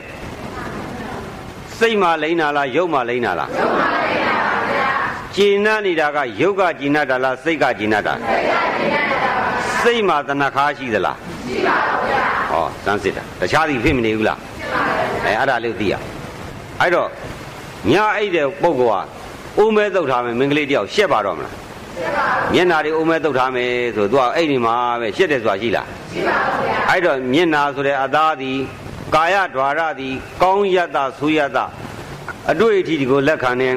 စိတ်မှလိမ့်တာလားရုပ်မှလိမ့်တာလားရုပ်မှလိမ့်တာပါဗျာကျင်နာနေတာကရုပ်ကကျင်နာတာလားစိတ်ကကျင်နာတာစိတ်ကကျင်နာတာပါစိတ်မှတဏခါရှိသလားရှိပါပါဗျာဟောစမ်းစစ်တာတခြားစီဖြစ်မနေဘူးလားဖြစ်ပါပါအဲအဲ့ဒါလေးသိရအဲ့တော့ညအိတ်တဲ့ပုဂ္ဂိုလ်ဟာအိုးမဲသုတ်ထားမယ်မင်္ဂလေးတယောက်ရှက်ပါတော့မလားမျက်နာတွေအုံးမဲတုတ်ထားမယ်ဆိုသူကအဲ့ဒီမှာပဲရှစ်တယ်ဆိုတာရှိလားရှိပါဘူးဗျာအဲ့တော့မျက်နာဆိုတဲ့အသားသည် ကာယဓာရသည်ကောင်းယတ္တဆိုယတ္တအတွေ့အထိဒီကိုလက်ခံနေ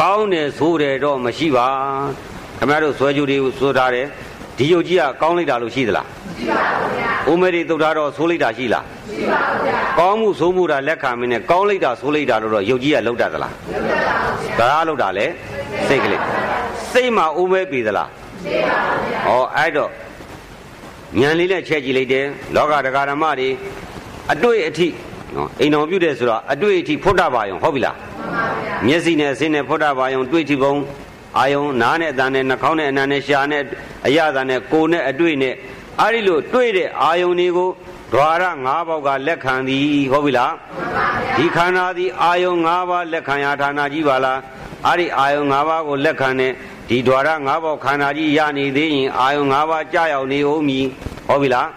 ကောင်းတယ်ဆိုတယ်တော့မရှိပါခင်ဗျားတို့ဆွဲကြူတွေကိုဆိုထားတယ်ဒီယုတ်ကြီးကကောင်းလိုက်တာလို့ရှိသလားမရှိပါဘူးဗျာဥမေရိသုတ်ထားတော့ဆိုလိုက်တာရှိလားမရှိပါဘူးဗျာကောင်းမှုဆိုမှုတာလက်ခံမင်းနဲ့ကောင်းလိုက်တာဆိုလိုက်တာလို့တော့ယုတ်ကြီးကလောက်တတ်သလားလောက်တတ်ပါဘူးဗျာဒါကလောက်တာလေစိတ်ကလေးစိတ်မှာဥမဲပြီသလားမရှိပါဘူးဗျာဩအဲ့တော့ဉာဏ်လေးနဲ့ချက်ကြည့်လိုက်တယ်လောကဒကာဓမ္မတွေ အတွေ့အထိနော်အိမ်တော်ပြုတယ်ဆိုတော့အတွေ့အထိဖုဒ္ဓဘာယုံဟုတ်ပြီလားမှန်ပါဗျာမျက်စိနဲ့အစင်းနဲ့ဖုဒ္ဓဘာယုံတွေ့ထိပုံအာယုံနားနဲ့အတန်နဲ့နှာခေါင်းနဲ့အနံနဲ့ရှာနဲ့အရသာနဲ့ကိုယ်နဲ့အတွေ့နဲ့အဲ့ဒီလိုတွေ့တဲ့အာယုံတွေကိုဒွါရ၅ပေါက်ကလက်ခံသည်ဟုတ်ပြီလားဒီခန္ဓာသည်အာယုံ၅ပါးလက်ခံရာဌာနကြီးပါလားအဲ့ဒီအာယုံ၅ပါးကိုလက်ခံတဲ့ဒီဒွါရ၅ပေါက်ခန္ဓာကြီးရနေသေးရင်အာယုံ၅ပါးကြာရောက်နေဦးမည်ဟုတ်ပြီလား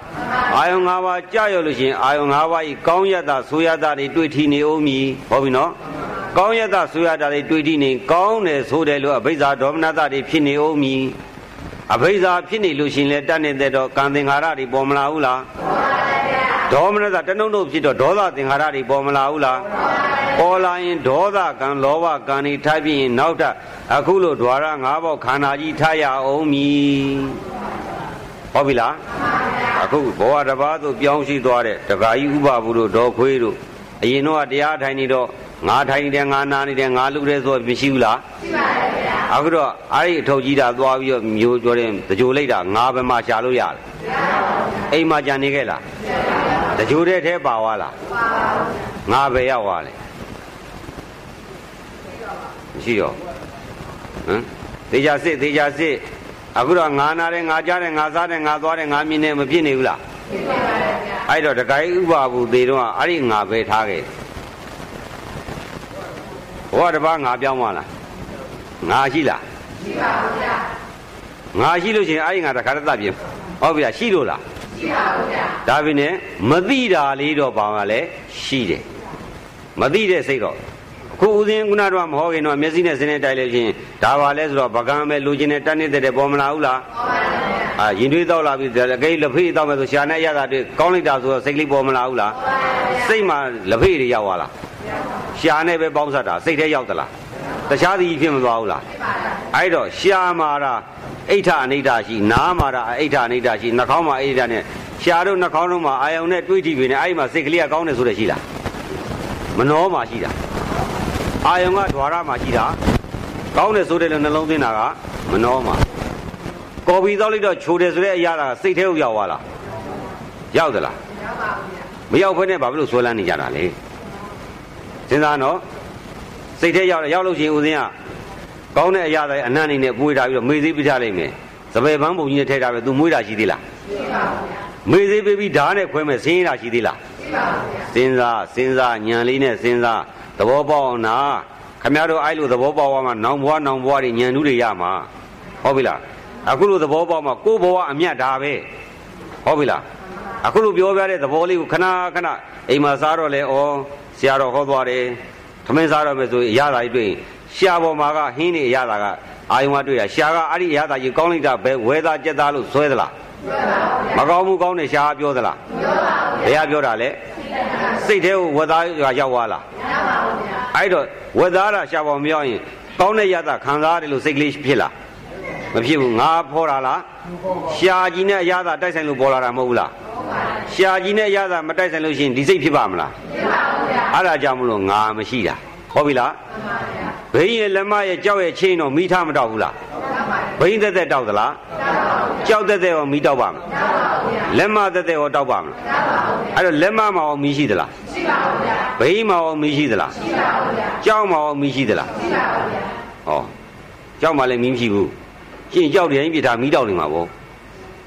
အာယုံ၅ပါးကြာရောက်လို့ရှိရင်အာယုံ၅ပါးဤကောင်းရတာဆိုရတာတွေတွေ့ထီနေဦးမည်ဟုတ်ပြီနော်ကောင်းရတာဆိုရတာတွေတွေ့ထီနေကောင်းတယ်ဆိုတယ်လို့အဘိဇ္ဇာဒေါမနတတွေဖြစ်နေဦးမည်အဘိဇာဖြစ်နေလို့ရှင်လဲတတ်နေတဲ့တော့ကံသင်္ခါရတွေပေါ်မလာဘူးလားဒေါမနတတနှုံတို့ဖြစ်တော့ဒေါသသင်္ခါရတွေပေါ်မလာဘူးလားပေါ်လာရင်ဒေါသကံလောဘကံတွေထားပြီးရင်နောက်ထပ်အခုလိုဓွာရ၅ပေါက်ခန္ဓာကြီးထားရအောင်မည်ဟုတ်ပြီလား အခုဘဝတစ်ပါးသို့ပြောင်းရှိသွားတဲ့တဂါကြီးဥပဘူးတို့ဒေါ်ခွေးတို့အရင်တော့တရားထိုင်နေတော့ငါထိုင်နေတယ်ငါနာနေတယ်ငါလူတယ်ဆိုမရှိဘူးလားရှိပါတယ်ဗျာအခုတော့အဲ့ဒီအထုပ်ကြီးတာသွားပြီးတော့မျိုးပြောတဲ့တကြိုလိုက်တာငါဘယ်မှာရှာလို့ရလဲအိမ်မှာကြံနေခဲ့လားတကြိုတဲ့ထဲပါသွားလားငါပဲရောက်သွားလဲမရှိတော့ဟမ်သေချာစစ်သေချာစစ် အခုတော့ငါနာတယ်ငါကြားတယ်ငါစားတယ်ငါသွားတယ်ငါမြင်တယ်မဖြစ်နေဘူးလားဖြစ်ပါပါဗျာအဲ့တော့တခိုင်းဥပါဘူးသေတော့အဲ့ဒီငါပဲထားခဲ့ဘဝတစ်ပါးငါပြောင်းသွားလားငါရှိလားရှိပါဘူးဗျာငါရှိလို့ရှိရင်အဲ့ဒီငါတခါတည်းသတ်ပြဟုတ်ဗျာရှိလို့လားရှိပါဘူးဗျာဒါပြင်နဲ့မသိတာလေးတော့ပါမှာလဲရှိတယ်မသိတဲ့စိတ်တော့ ခုဦးစင်းခုနတော့မဟုတ်ခင်တော့မျက်စိနဲ့စင်းနဲ့တိုက်လို့ချင်းဒါပါလဲဆိုတော့ပကံပဲလူချင်းနဲ့တန်းနေတဲ့ပေါ်မလာဘူးလားပေါ်ပါဘူးအာရင်တွေးတော့လာပြီအကိလက်ဖေးတော့မယ်ဆိုရှာနဲ့ရတာတွေကောင်းလိုက်တာဆိုတော့စိတ်လေးပေါ်မလာဘူးလားစိတ်မှာလက်ဖေးတွေရောက်သွားလားရှာနဲ့ပဲပေါင်းဆက်တာစိတ်ထဲရောက်သလားတခြားသည်ဖြစ်မသွားဘူးလားအဲ့တော့ရှာမာတာအိဋ္ဌအနိဋ္ဌရှိနားမာတာအိဋ္ဌအနိဋ္ဌရှိနှာခေါင်းမှာအိဋ္ဌနဲ့ရှာတို့နှာခေါင်းတို့မှာအာယုံနဲ့တွေးကြည့်ပြီနဲ့အဲ့ဒီမှာစိတ်ကလေးကကောင်းတယ်ဆိုတဲ့ရှိလားမနှောမှာရှိတာ အာယုံကဓွာရမှာရှိတာကောင်းတယ်ဆိုတဲ့လည်းနှလုံးသွင်းတာကမနှောမှာကော်ပီသောက်လိုက်တော့ချိုတယ်ဆိုတဲ့အရာကစိတ်ထဲကိုရောက်သွားလားရောက်သလားရောက်ပါဘူးဗျမရောက်ဖ ೇನೆ ဘာဖြစ်လို့ဆွဲလန်းနေကြတာလဲစဉ်းစားနော်စိတ်ထဲရောက်ရောက်လို့ရှိရင်ဦးစင်းကကောင်းတဲ့အရာတွေအနံ့နေနဲ့ပွေးထားပြီးတော့မေးသေးပြထားလိုက်မယ်စပယ်ပန်းပုံကြီးနဲ့ထည့်ထားပဲသူမွေးတာရှိသေးလားရှိပါဘူးဗျာမေးသေးပြီးပြီးဓာတ်နဲ့ခွဲမဲ့စင်းရတာရှိသေးလားရှိပါဘူးဗျာစဉ်းစားစဉ်းစားညံလေးနဲ့စဉ်းစား သဘောပေါက်အောင်နာခမရတို့အဲ့လိုသဘောပေါက်သွားမှနောင်ဘွားနောင်ဘွားတွေညံနူးတွေရမှာဟုတ်ပြီလားအခုလိုသဘောပေါက်မှကိုယ်ဘဝအမြတ်ဒါပဲဟုတ်ပြီလားအခုလိုပြောပြတဲ့သဘောလေးကိုခဏခဏအိမ်မှာစားတော့လဲဩဆရာတော်ဟောသွားတယ်မင်းစားတော့မယ်ဆိုရင်အရသာကြီးတွေ့ရင်ရှာပေါ်မှာကဟင်းနေအရသာကအာယုံကတွေ့တာရှာကအဲ့ဒီအရသာကြီးကောင်းလိုက်တာပဲဝဲသားကြက်သားလို့ဆွဲသလားမကောင်းဘူးကောင်းတယ်ရှာပြောသလားပြောပါဘူးဘယ်ကပြောတာလဲ စိတ်ထဲကိုဝက်သားကရောက်သွားလားမရပါဘူးဗျာအဲ့တော့ဝက်သားတာရှာပေါ်မရောက်ရင်ကောင်းတဲ့ရတာခံစားရတယ်လို့စိတ်ကလေးဖြစ်လားမဖြစ်ဘူးငါဖော်တာလားရှာကြီးနဲ့အရသာတိုက်ဆိုင်လို့ပေါ်လာတာမဟုတ်ဘူးလားရှာကြီးနဲ့အရသာမတိုက်ဆိုင်လို့ရှိရင်ဒီစိတ်ဖြစ်ပါမလားဖြစ်ပါဘူးဗျာအဲ့ဒါကြောင့်မလို့ငါမရှိတာဟုတ်ပြီလားမှန်ပါဗျာဘိန်းရဲ့လက်မရဲ့ကြောက်ရဲ့ချင်းတော့မိထားမတော့ဘူးလားဘိန်းသက်သက်တောက်သလားကြောက်သက်သက်ရောမိတောက်ပါမလား လက်မသက်သက်ရောတောက်ပါမလားအဲ့တော့လက်မမှာရောမိရှိသလားရှိပါဘူးဗျာဘိန်းမှာရောမိရှိသလားရှိပါဘူးဗျာကြောက်မှာရောမိရှိသလားရှိပါဘူးဗျာဟောကြောက်မှာလည်းမိမရှိဘူးရှင်းကြောက်တယ်ရင်ပြထားမိတောက်နေမှာပေါ့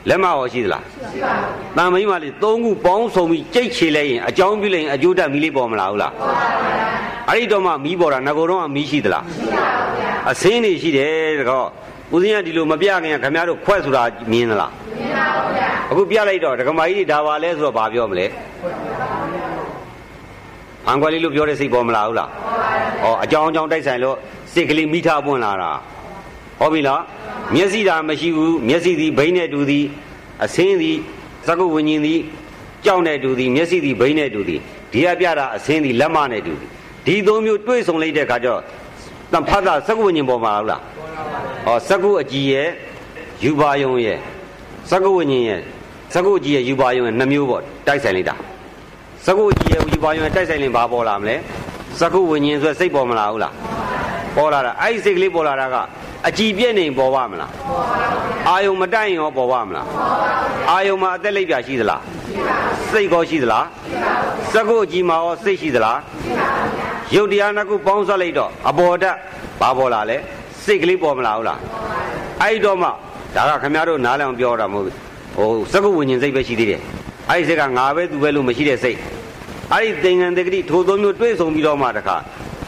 လက်မရောရှိသလားရှိပါဘူးတန်မိမလေးသုံးခုပေါင်းစုံပြီးကြိတ်ချေလိုက်ရင်အကြောင်းပြုလိုက်ရင်အကျိုးတက်မီးလေးပေါ်မလာဘူးလားပေါ်ပါဘူးအဲ့ဒီတော့မှမီးပေါ်တာငကိုတော့မီးရှိသလားရှိပါဘူးဗျာအစင်းနေရှိတယ်တကော ဦးဇင်းကဒီလိုမပြခင်ခင်ဗျားတို့ခွက်ဆိုတာမြင်သလားမြင်ပါဘူးဗျာအခုပြလိုက်တော့ဒကမာကြီးဒါပါလဲဆိုတော့ဘာပြောမလဲအန်ကွယ်လေးလို့ပြောတဲ့စိတ်ပေါ်မလာဘူးလားဟောအကြောင်းအကြောင်းတိုက်ဆိုင်လို့စိတ်ကလေးမိထားပွင့်လာတာဟုတ်ပြီလားမျက်စိသာမရှိဘူးမျက်စိသည်ဘိန်းနဲ့တူသည်အစင်းသည်သကုဝิญဉ်သည်ကြောက်နဲ့တူသည်မျက်စိသည်ဘိန်းနဲ့တူသည်ဒီကပြတာအစင်းသည်လက်မနဲ့တူသည်ဒီသုံးမျိုးတွေ့ဆုံလိုက်တဲ့အခါကျတော့တဖတ်တာသကုဝิญဉ်ပေါ်မှာလား ဟောသကုအကြည်ရဲ့ယူပါယုံရဲ့သကုဝิญဉ်ရဲ့သကုအကြည်ရဲ့ယူပါယုံရဲ့နှမျိုးပေါ့တိုက်ဆိုင်လိုက်တာသကုအကြည်ရဲ့ယူပါယုံရဲ့တိုက်ဆိုင်ရင်ဘာပေါ်လာမလဲသကုဝิญဉ်ဆိုစိတ်ပေါ်မလာဘူးလားပေါ်လာတာအဲ့ဒီစိတ်ကလေးပေါ်လာတာကအကြည်ပြည့်နေပေါ်ပါမလားအာယုံမတိုက်ရင်ရောပေါ်ပါမလားအာယုံမှာအသက်လိုက်ပြရှိသလားစိတ်ကောရှိသလားစကုအကြည်မှာရောစိတ်ရှိသလားရုပ်တရားနှစ်ခုပေါင်းစပ်လိုက်တော့အပေါ်တက်ဘာပေါ်လာလဲ စိတ်ကလေးပေါ်မလာဘူးလားအဲ့တော့မှဒါကခင်ဗျားတို့နားလည်အောင်ပြောတာမဟုတ်ဟိုစကုဝิญဉ်စိတ်ပဲရှိသေးတယ်အဲ့ဒီစိတ်ကငါပဲသူပဲလို့မရှိတဲ့စိတ်အဲ့ဒီသင်္ကန်းတက္ကတိထိုသုံးမျိုးတွေးဆုံပြီးတော့မှတခါ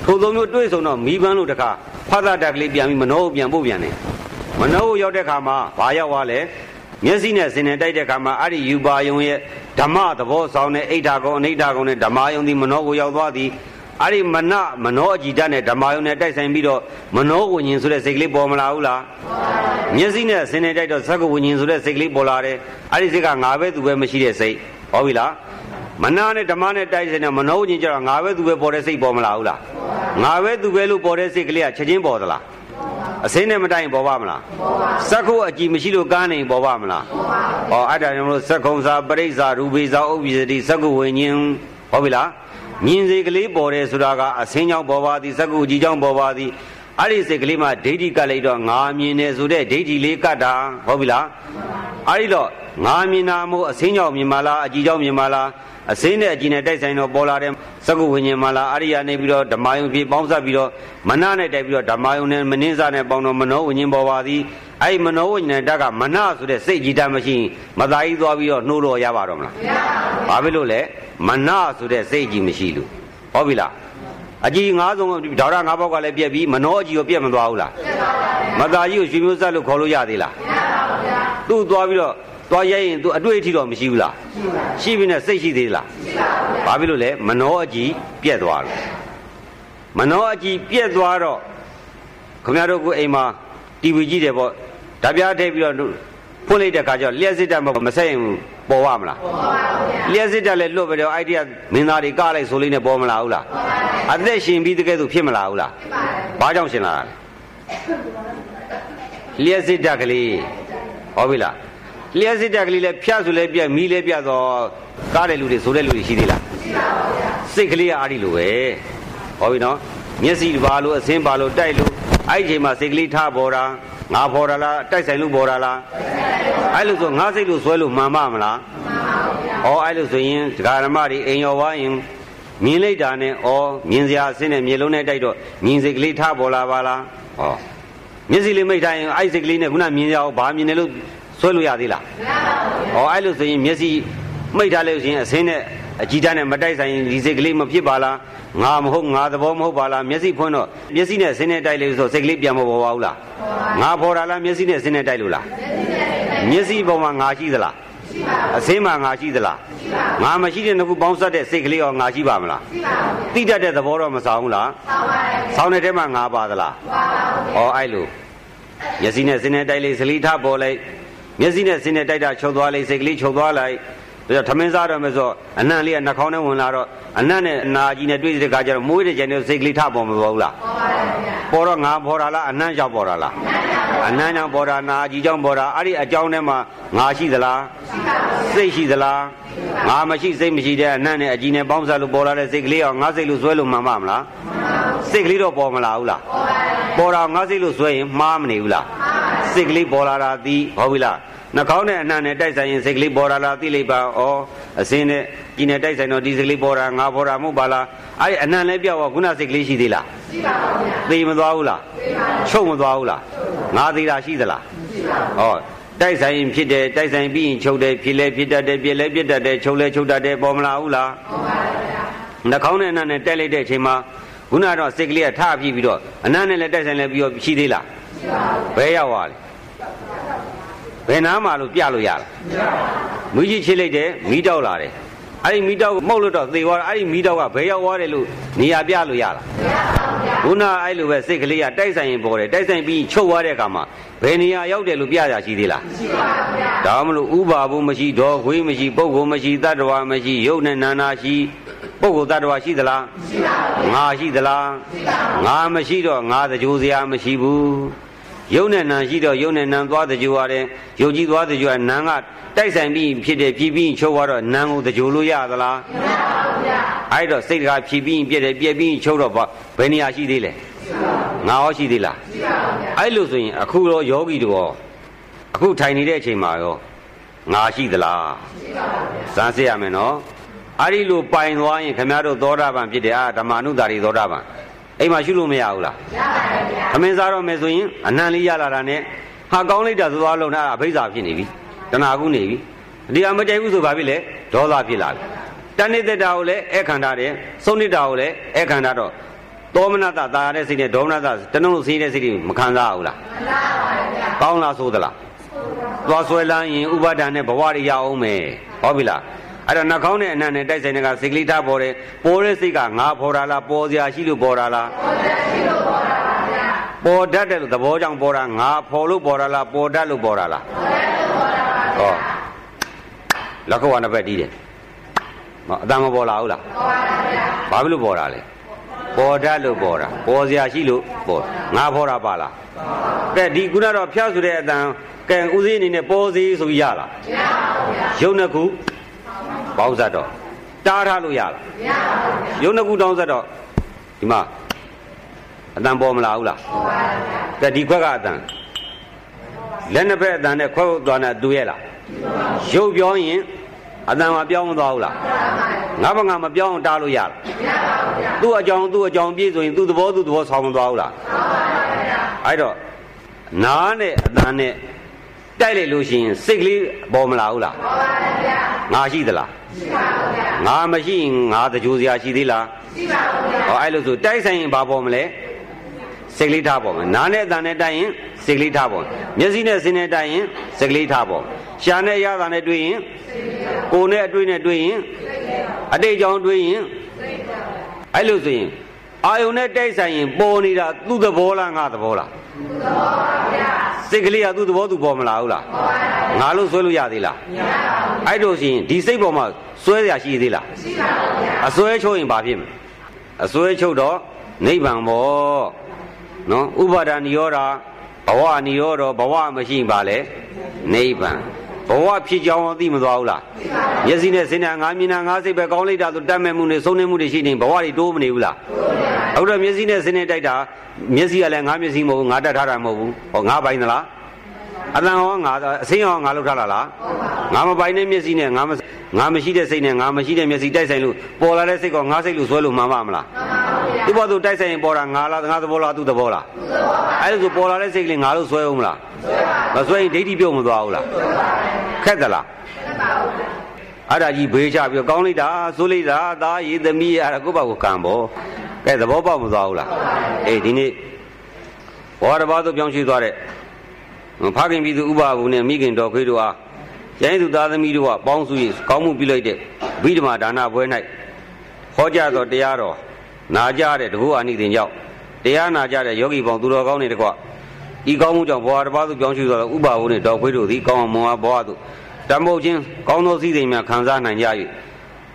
ထိုသုံးမျိုးတွေးဆုံတော့မိဘန်းလို့တခါဖသတက်ကလေးပြန်ပြီးမနှောပြန်ပို့ပြန်တယ်မနှောရောက်တဲ့ခါမှာဘာရောက်သွားလဲမျက်စိနဲ့စင်နဲ့တိုက်တဲ့ခါမှာအဲ့ဒီယူပါယုံရဲ့ဓမ္မသဘောဆောင်တဲ့အိဋ္ဌာကုံအနိဋ္ဌာကုံနဲ့ဓမ္မယုံဒီမနှောကိုရောက်သွားသည် အဲ့ဒီမနမနောအကြည်တတ်နဲ့ဓမ္မယုံနဲ့တိုက်ဆိုင်ပြီးတော့မနောဝิญဉ်ဆိုတဲ့စိတ်ကလေးပေါ်မလာဘူးလားမျက်စိနဲ့စင်နေတိုက်တော့သက္ကဝิญဉ်ဆိုတဲ့စိတ်ကလေးပေါ်လာတယ်အဲ့ဒီစိတ်ကငါပဲသူပဲမရှိတဲ့စိတ်ဟောပြီလားမနာနဲ့ဓမ္မနဲ့တိုက်ဆိုင်တဲ့မနောဝิญဉ်ကျတော့ငါပဲသူပဲပေါ်တဲ့စိတ်ပေါ်မလာဘူးလားငါပဲသူပဲလို့ပေါ်တဲ့စိတ်ကလေးကချက်ချင်းပေါ်သလားအစင်းနဲ့မတိုင်ပေါ်ပါမလားပေါ်ပါစက္ခုအကြည်မရှိလို့ကားနေပေါ်ပါမလားပေါ်ပါဟောအဲ့ဒါကြောင့်မလို့စက္ခုံစာပရိစ္ဆာရူပိစာဥပ္ပိစတိစက္ခုဝิญဉ်ဟောပြီလား မြင်စေကလေးပေါ်တယ်ဆိုတာကအစင်းကြောင့်ပေါ်ပါသည်စက္ကုကြီးကြောင့်ပေါ်ပါသည်အဲ့ဒီစိတ်ကလေးမှာဒိဋ္ဌိကလိုက်တော့ငါမြင်တယ်ဆိုတဲ့ဒိဋ္ဌိလေးကတ်တာဟုတ်ပြီလားအဲ့ဒီတော့ငါမြင်တာမို့အစင်းကြောင့်မြင်ပါလားအကြီးကြောင့်မြင်ပါလားအစင်းနဲ့အကြီးနဲ့တိုက်ဆိုင်တော့ပေါ်လာတဲ့စက္ကုဝိညာဉ်မလားအရိယာနေပြီးတော့ဓမ္မယုံဖြစ်ပေါင်းစပ်ပြီးတော့မနနဲ့တိုက်ပြီးတော့ဓမ္မယုံနဲ့မနှင်းစားနဲ့ပေါင်းတော့မနောဝိညာဉ်ပေါ်ပါသည် အဲ့ဒီမနောဝိညာဉ်ဓာတ်ကမနဆိုတဲ့စိတ်ကြီးတတ်မရှိမသားကြီးသွားပြီးတော့နှိုးလို့ရပါတော့မလားမရပါဘူးဘာဖြစ်လို့လဲမနဆိုတဲ့စိတ်ကြီးမရှိလို့ဟုတ်ပြီလားအကြီးငါးဆုံးဒေါရငါးဘောက်ကလည်းပြက်ပြီးမနောအကြီးကိုပြက်မသွားဘူးလားပြက်ပါဘူးမသားကြီးကိုရွှေမျိုးဆက်လို့ခေါ်လို့ရသေးလားမရပါဘူးဗျာသူ့သွားပြီးတော့သွားရဲရင်သူအတွေ့အထိတော့မရှိဘူးလားရှိပြီနဲ့စိတ်ရှိသေးလားရှိပါဘူးဗျာဘာဖြစ်လို့လဲမနောအကြီးပြက်သွားလို့မနောအကြီးပြက်သွားတော့ခင်ဗျားတို့ကအိမ်မှာတီဗီကြည့်တယ်ပေါ့ ဓာပြားထည့်ပြီးတော့ဖွင့်လိုက်တဲ့ခါကျတော့လျှက်စစ်တက်မဆက်ရင်ပေါ်ပါမလားပေါ်ပါဘူးဗျာလျှက်စစ်တက်လည်းလွတ်ပြီးတော့အိုက်ဒီယာမင်းသားတွေကလိုက်ဆိုလေးနဲ့ပေါ်မလာဘူးလားပေါ်ပါဘူးအသက်ရှင်ပြီးတကယ်ဆိုဖြစ်မလာဘူးလားဖြစ်ပါတယ်ဘာကြောင့်ရှင်လာတာလဲလျှက်စစ်တက်ကလေးဟောပြီလားလျှက်စစ်တက်ကလေးလည်းဖြတ်ဆိုလည်းပြက်မီးလည်းပြတ်တော့ကားတဲ့လူတွေဆိုတဲ့လူတွေရှိသေးလားရှိပါပါဗျာစိတ်ကလေးကအားဒီလိုပဲဟောပြီနော်မျက်စိဘာလို့အစင်းဘာလို့တိုက်လို့အဲ့ဒီချိန်မှာစိတ်ကလေးထားပေါ်တာ ငါပေါ်တာလားတိုက်ဆိုင်လို့ပေါ်တာလားအဲ့လိုဆိုငါစိတ်လို့ဆွဲလို့မှန်ပါမလားမှန်ပါဗျာဟောအဲ့လိုဆိုရင်ဒကာဓမ္မတွေအိမ်ရောဝိုင်းရင်မြင်လိုက်တာနဲ့ဩမြင်စရာအစင်းနဲ့မြေလုံးနဲ့တိုက်တော့မြင်စိတ်ကလေးထားပေါ်လာပါလားဟောမျက်စိလေးမိတ်ထားရင်အဲ့စိတ်ကလေးနဲ့ခုနမြင်ရအောင်ဘာမြင်တယ်လို့ဆွဲလို့ရသေးလားမရပါဘူးဟောအဲ့လိုဆိုရင်မျက်စိမိတ်ထားလို့ရှိရင်အစင်းနဲ့အကြည်တန်းနဲ့မတိုက်ဆိုင်ဒီစိတ်ကလေးမဖြစ်ပါလား ငါမဟုတ်ငါသဘောမဟုတ်ပါလားမျက်စိဖွင့်တော့မျက်စိနဲ့စင်းနဲ့တိုက်လို့ဆိုစိတ်ကလေးပြန်မပေါ်ပါဘူးလားငါပေါ်တာလားမျက်စိနဲ့စင်းနဲ့တိုက်လို့လားမျက်စိပေါ်မှာငါရှိသလားအစင်းမှာငါရှိသလားငါမရှိတဲ့နှစ်ခုပေါင်းစပ်တဲ့စိတ်ကလေးရောငါရှိပါမလားသိတတ်တဲ့သဘောတော့မဆောင်ဘူးလားဆောင်တဲ့ထဲမှာငါပါသလားဩအဲ့လိုမျက်စိနဲ့စင်းနဲ့တိုက်လိုက်စလီထပေါ်လိုက်မျက်စိနဲ့စင်းနဲ့တိုက်တာချုပ်သွားလိုက်စိတ်ကလေးချုပ်သွားလိုက် ဒါထမင်းစားတော့မယ်ဆိုအနံ့လေးကနှာခေါင်းထဲဝင်လာတော့အနံ့နဲ့အနာကြီးနဲ့တွေ့တဲ့ခါကျတော့မွေးတဲ့ကျန်တဲ့စိတ်ကလေးထပေါ်မပေါ်ဘူးလားပေါ်ပါတယ်ဗျာပေါ်တော့ငါပေါ်တာလားအနံ့ကြောင့်ပေါ်တာလားအနံ့ကြောင့်ပေါ်တာနာကြီးကြောင့်ပေါ်တာအဲ့ဒီအကြောင်းထဲမှာငါရှိသလားစိတ်ရှိသလားငါမရှိစိတ်မရှိတဲ့အနံ့နဲ့အကြီးနဲ့ပေါင်းစားလို့ပေါ်လာတဲ့စိတ်ကလေးရောငါစိတ်လို့ဆွဲလို့မှန်ပါမလားစိတ်ကလေးတော့ပေါ်မလာဘူးလားပေါ်တာငါစိတ်လို့ဆွဲရင်မှားမနေဘူးလားစိတ်ကလေးပေါ်လာတာသည်ဟုတ်ပြီလား နှာခေါင်းနဲ့အနှံ့နဲ့တိုက်ဆိုင်ရင်စိတ်ကလေးပေါ်လာလားသိလိုက်ပါဩအစင်းနဲ့ကြီးနဲ့တိုက်ဆိုင်တော့ဒီစိတ်ကလေးပေါ်တာငါပေါ်တာမဟုတ်ပါလားအဲ့ဒီအနှံ့လည်းပြောက်တော့ခုနစိတ်ကလေးရှိသေးလားရှိပါပါဗျာသိမသွားဘူးလားသိပါပါချုပ်မသွားဘူးလားငါသေးတာရှိသလားရှိပါပါဩတိုက်ဆိုင်ရင်ဖြစ်တယ်တိုက်ဆိုင်ပြီးရင်ချုပ်တယ်ဖြစ်လဲဖြစ်တတ်တယ်ပြက်လဲပြက်တတ်တယ်ချုပ်လဲချုပ်တတ်တယ်ပေါ်မလာဘူးလားပေါ်ပါပါဗျာနှာခေါင်းနဲ့အနှံ့နဲ့တိုက်လိုက်တဲ့အချိန်မှာခုနကတော့စိတ်ကလေးကထပြီးပြီးတော့အနှံ့နဲ့လည်းတိုက်ဆိုင်လဲပြီးတော့ရှိသေးလားရှိပါဘူးဘယ်ရောက်သွားလဲ ဘယ်နားမှာလို့ပြလို့ရလားမူကြီးချစ်လိုက်တယ်မီးတောက်လာတယ်အဲ့ဒီမီးတောက်မှုတ်လို့တော့သေသွားအဲ့ဒီမီးတောက်ကဘယ်ရောက်သွားတယ်လို့နေရာပြလို့ရလားခုနအဲ့လိုပဲစိတ်ကလေးကတိုက်ဆိုင်ရင်ပေါ်တယ်တိုက်ဆိုင်ပြီးချုပ်သွားတဲ့အခါမှာဘယ်နေရာရောက်တယ်လို့ပြရရှိသေးလားမရှိပါဘူးဗျာဒါမှမလို့ဥပါဘူးမရှိဒေါ်ခွေးမရှိပုဂ္ဂိုလ်မရှိတတ္တဝါမရှိယုတ်နဲ့နာနာရှိပုဂ္ဂိုလ်တ attva ရှိသလားမရှိပါဘူးငါရှိသလားမရှိပါဘူးငါမရှိတော့ငါတကြိုးစရာမရှိဘူး ယုံနဲ့နံရှိတော့ယုံနဲ့နံသွားတကြိုရတယ်ယုံကြည်သွားတကြိုရနံကတိုက်ဆိုင်ပြီးဖြစ်တယ်ပြည်ပြီးချုပ်သွားတော့နံကိုတကြိုလို့ရသလားမရပါဘူးဗျာအဲ့တော့စိတ်တကာဖြည်ပြီးပြည့်တယ်ပြည့်ပြီးချုပ်တော့ဘယ်နေရာရှိသေးလဲငါရောရှိသေးလားအဲ့လိုဆိုရင်အခုတော့ယောဂီတို့အခုထိုင်နေတဲ့အချိန်မှာရောငါရှိသလားစမ်းစစ်ရမယ်နော်အဲ့ဒီလိုပိုင်သွားရင်ခင်ဗျားတို့သောတာပန်ဖြစ်တယ်အာဓမ္မနုတာရီသောတာပန် အိမ်မှာရှုလို့မရဘူးလားရပါတယ်ဗျာခမင်းစားတော့မယ်ဆိုရင်အနံလေးရလာတာနဲ့ဟာကောင်းလိုက်တာသွားလုံးတာအဘိဇာဖြစ်နေပြီတဏှာကုနေပြီဒီအမကြိုက်ဘူးဆိုဘာဖြစ်လဲဒေါသဖြစ်လာပြီတဏိတ္တာကိုလည်းအခန္ဓာတယ်သုံးနိတ္တာကိုလည်းအခန္ဓာတော့သောမနတတာရတဲ့စိတ်နဲ့ဒေါမနတတနှုံးလို့ဆင်းတဲ့စိတ်တွေမခံစားဘူးလားခံစားပါဗျာကောင်းလားဆိုသလားသွားဆွဲလန်းရင်ဥပါဒဏ်နဲ့ဘဝတွေရအောင်မယ်ဟုတ်ပြီလား အဲ့တော့နှာခေါင်းနဲ့အနံ့နဲ့တိုက်ဆိုင်တဲ့ကစိတ်ကလေးထားပေါ်တယ်ပေါ်တဲ့စိတ်ကငါပေါ်တာလားပေါ်စရာရှိလို့ပေါ်တာလားပေါ်စရာရှိလို့ပေါ်တာပါဗျာပေါ်တတ်တယ်လို့သဘောကြောင့်ပေါ်တာငါပေါ်လို့ပေါ်တာလားပေါ်တတ်လို့ပေါ်တာလားပေါ်တတ်လို့ပေါ်တာပါဗျာဟောလက်ခွာနှစ်ဖက်တီးတယ်မအတန်မပေါ်လာဘူးလားပေါ်ပါဗျာဘာဖြစ်လို့ပေါ်တာလဲပေါ်တတ်လို့ပေါ်တာပေါ်စရာရှိလို့ပေါ်ငါပေါ်တာပါလားကဲဒီခုနတော့ဖျောက်ဆိုတဲ့အတန်ကဲဦးစည်းအနေနဲ့ပေါ်စီဆိုပြီးရလားမရပါဘူးဗျာရုပ်နှစ်ခု ပေါင်းစပ်တော့တားထားလို့ရလားမရပါဘူးရုပ်နှစ်ခုတောင်းစပ်တော့ဒီမှာအတန်ပေါ်မလာဘူးလားပေါ်ပါဗျာကဲဒီခွက်ကအတန်လက်နှစ်ဖက်အတန်နဲ့ခွက်သွားနေတူရဲ့လားရုပ်ပြောရင်အတန်မပြောင်းမသွားဘူးလားငါဘငါမပြောင်းတားလို့ရလားမရပါဘူးဗျာသူ့အကြောင်းသူ့အကြောင်းပြည့်ဆိုရင်သူ့သဘောသူ့သဘောဆောင်းမသွားဘူးလားဆောင်းပါပါဗျာအဲ့တော့နားနဲ့အတန်နဲ့တိုက်လိုက်လို့ရှိရင်စိတ်ကလေးပေါ်မလာဘူးလားပေါ်ပါဗျာငါရှိသလား ရှိပါဘူးဗျာငါမရှိရင်ငါတကြိုးစရာရှိသေးလားရှိပါဘူးဗျာဟောအဲ့လိုဆိုတိုက်ဆိုင်ရင်ဘာပေါ်မလဲစိတ်ကလေးထားပေါ်မယ်နားနဲ့အတန်နဲ့တိုက်ရင်စိတ်ကလေးထားပေါ်မျက်စိနဲ့စင်းနဲ့တိုက်ရင်စိတ်ကလေးထားပေါ်ရှာနဲ့ရတာနဲ့တွေ့ရင်ကိုယ်နဲ့အတွေ့နဲ့တွေ့ရင်အတိတ်ကြောင့်တွေ့ရင်အဲ့လိုဆိုရင်အာယုန်နဲ့တိုက်ဆိုင်ရင်ပေါ်နေတာသူ့သဘောလားငါသဘောလားသူ့သဘောပါဗျာ စိတ်ကလေးကသူ့သဘောသူပေါ်မလာဘူးလားပေါ်ပါဗျာငါလို့ဆွဲလို့ရသေးလားမရပါဘူးအဲ့တို့ရှင်ဒီစိတ်ပေါ်မှာဆွဲရရှိသေးလားမရှိပါဘူးဗျာအစွဲချုပ်ရင်ဘာဖြစ်မလဲအစွဲချုပ်တော့နိဗ္ဗာန်ပေါ့နော်ဥပါဒာနိရောဓဘဝနိရောဓဘဝမရှိရင်ဘာလဲနိဗ္ဗာန် ဘဝဖြစ်ကြောင်းသိမသွားဘူးလားမျက်စိနဲ့စင်နာငါမြင်တာငါစိတ်ပဲကောင်းလိုက်တာဆိုတတ်မဲ့မှုနဲ့ဆုံးနေမှုတွေရှိနေဘဝတွေတိုးမနေဘူးလားဟုတ်တယ်မျက်စိနဲ့စင်နေတိုက်တာမျက်စိကလည်းငါမျက်စိမဟုတ်ဘူးငါတတ်ထားတာမဟုတ်ဘူးဟောငါပိုင်သလား အတန်ဟောငါအစင်းဟောငါလောက်ထားတာလားငါမပိုင်တဲ့မျက်စိနဲ့ငါမငါမရှိတဲ့စိတ်နဲ့ငါမရှိတဲ့မျက်စိတိုက်ဆိုင်လို့ပေါ်လာတဲ့စိတ်ကငါစိတ်လို့ဆွဲလို့မှန်ပါမလားမှန်ပါဗျာသူ့ဘောသူတိုက်ဆိုင်ရင်ပေါ်တာငါလားငါသဘောလားသူ့သဘောလားသူ့သဘောပါအဲ့ဒါဆိုပေါ်လာတဲ့စိတ်ကလေးငါလို့ဆွဲအောင်မလားဆွဲပါမဆွဲရင်ဒိဋ္ဌိပြုတ်မသွားဘူးလားဆွဲပါခက်သလားခက်ပါဘူးအဲ့ဒါကြီးဘေးချပြီးကောင်းလိုက်တာစိုးလိုက်တာသားရည်သမီးရအဲ့ဒါကိုယ့်ဘာကိုကံပေါ့ကဲသဘောပေါက်မသွားဘူးလားအေးဒီနေ့ဘောရဘာသို့ပြောင်းရွှေ့သွားတဲ့ ဖခင်ပြည်သူဥပဘုံနဲ့မိခင်တော်ခွေးတို့အားကျိုင်းသူသားသမီးတို့ကပေါင်းစု၍ကောင်းမှုပြုလိုက်တဲ့ဗိဓမာဒါနပွဲ၌ဟောကြားသောတရားတော်နာကြတဲ့တကူအာနိသင်ကြောင့်တရားနာကြတဲ့ယောဂီပေါင်းသူတော်ကောင်းတွေတကွဤကောင်းမှုကြောင့်ဘဝတစ်ပါးသို့ပြောင်းရွှေ့သောဥပဘုံနှင့်တော်ခွေးတို့သည်ကောင်းအောင်မွန်အားဘဝသို့တမ္မောချင်းကောင်းသောစည်းစိမ်များခံစားနိုင်ကြ၍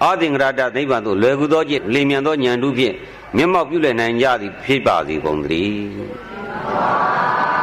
အာသင်္ကရတနိဗ္ဗာန်သို့လွယ်ကူသောจิตလင်မြန်သောဉာဏ်ဓုဖြင့်မျက်မှောက်ပြုလည်နိုင်ကြသည်ဖြစ်ပါစေကုန်သတည်း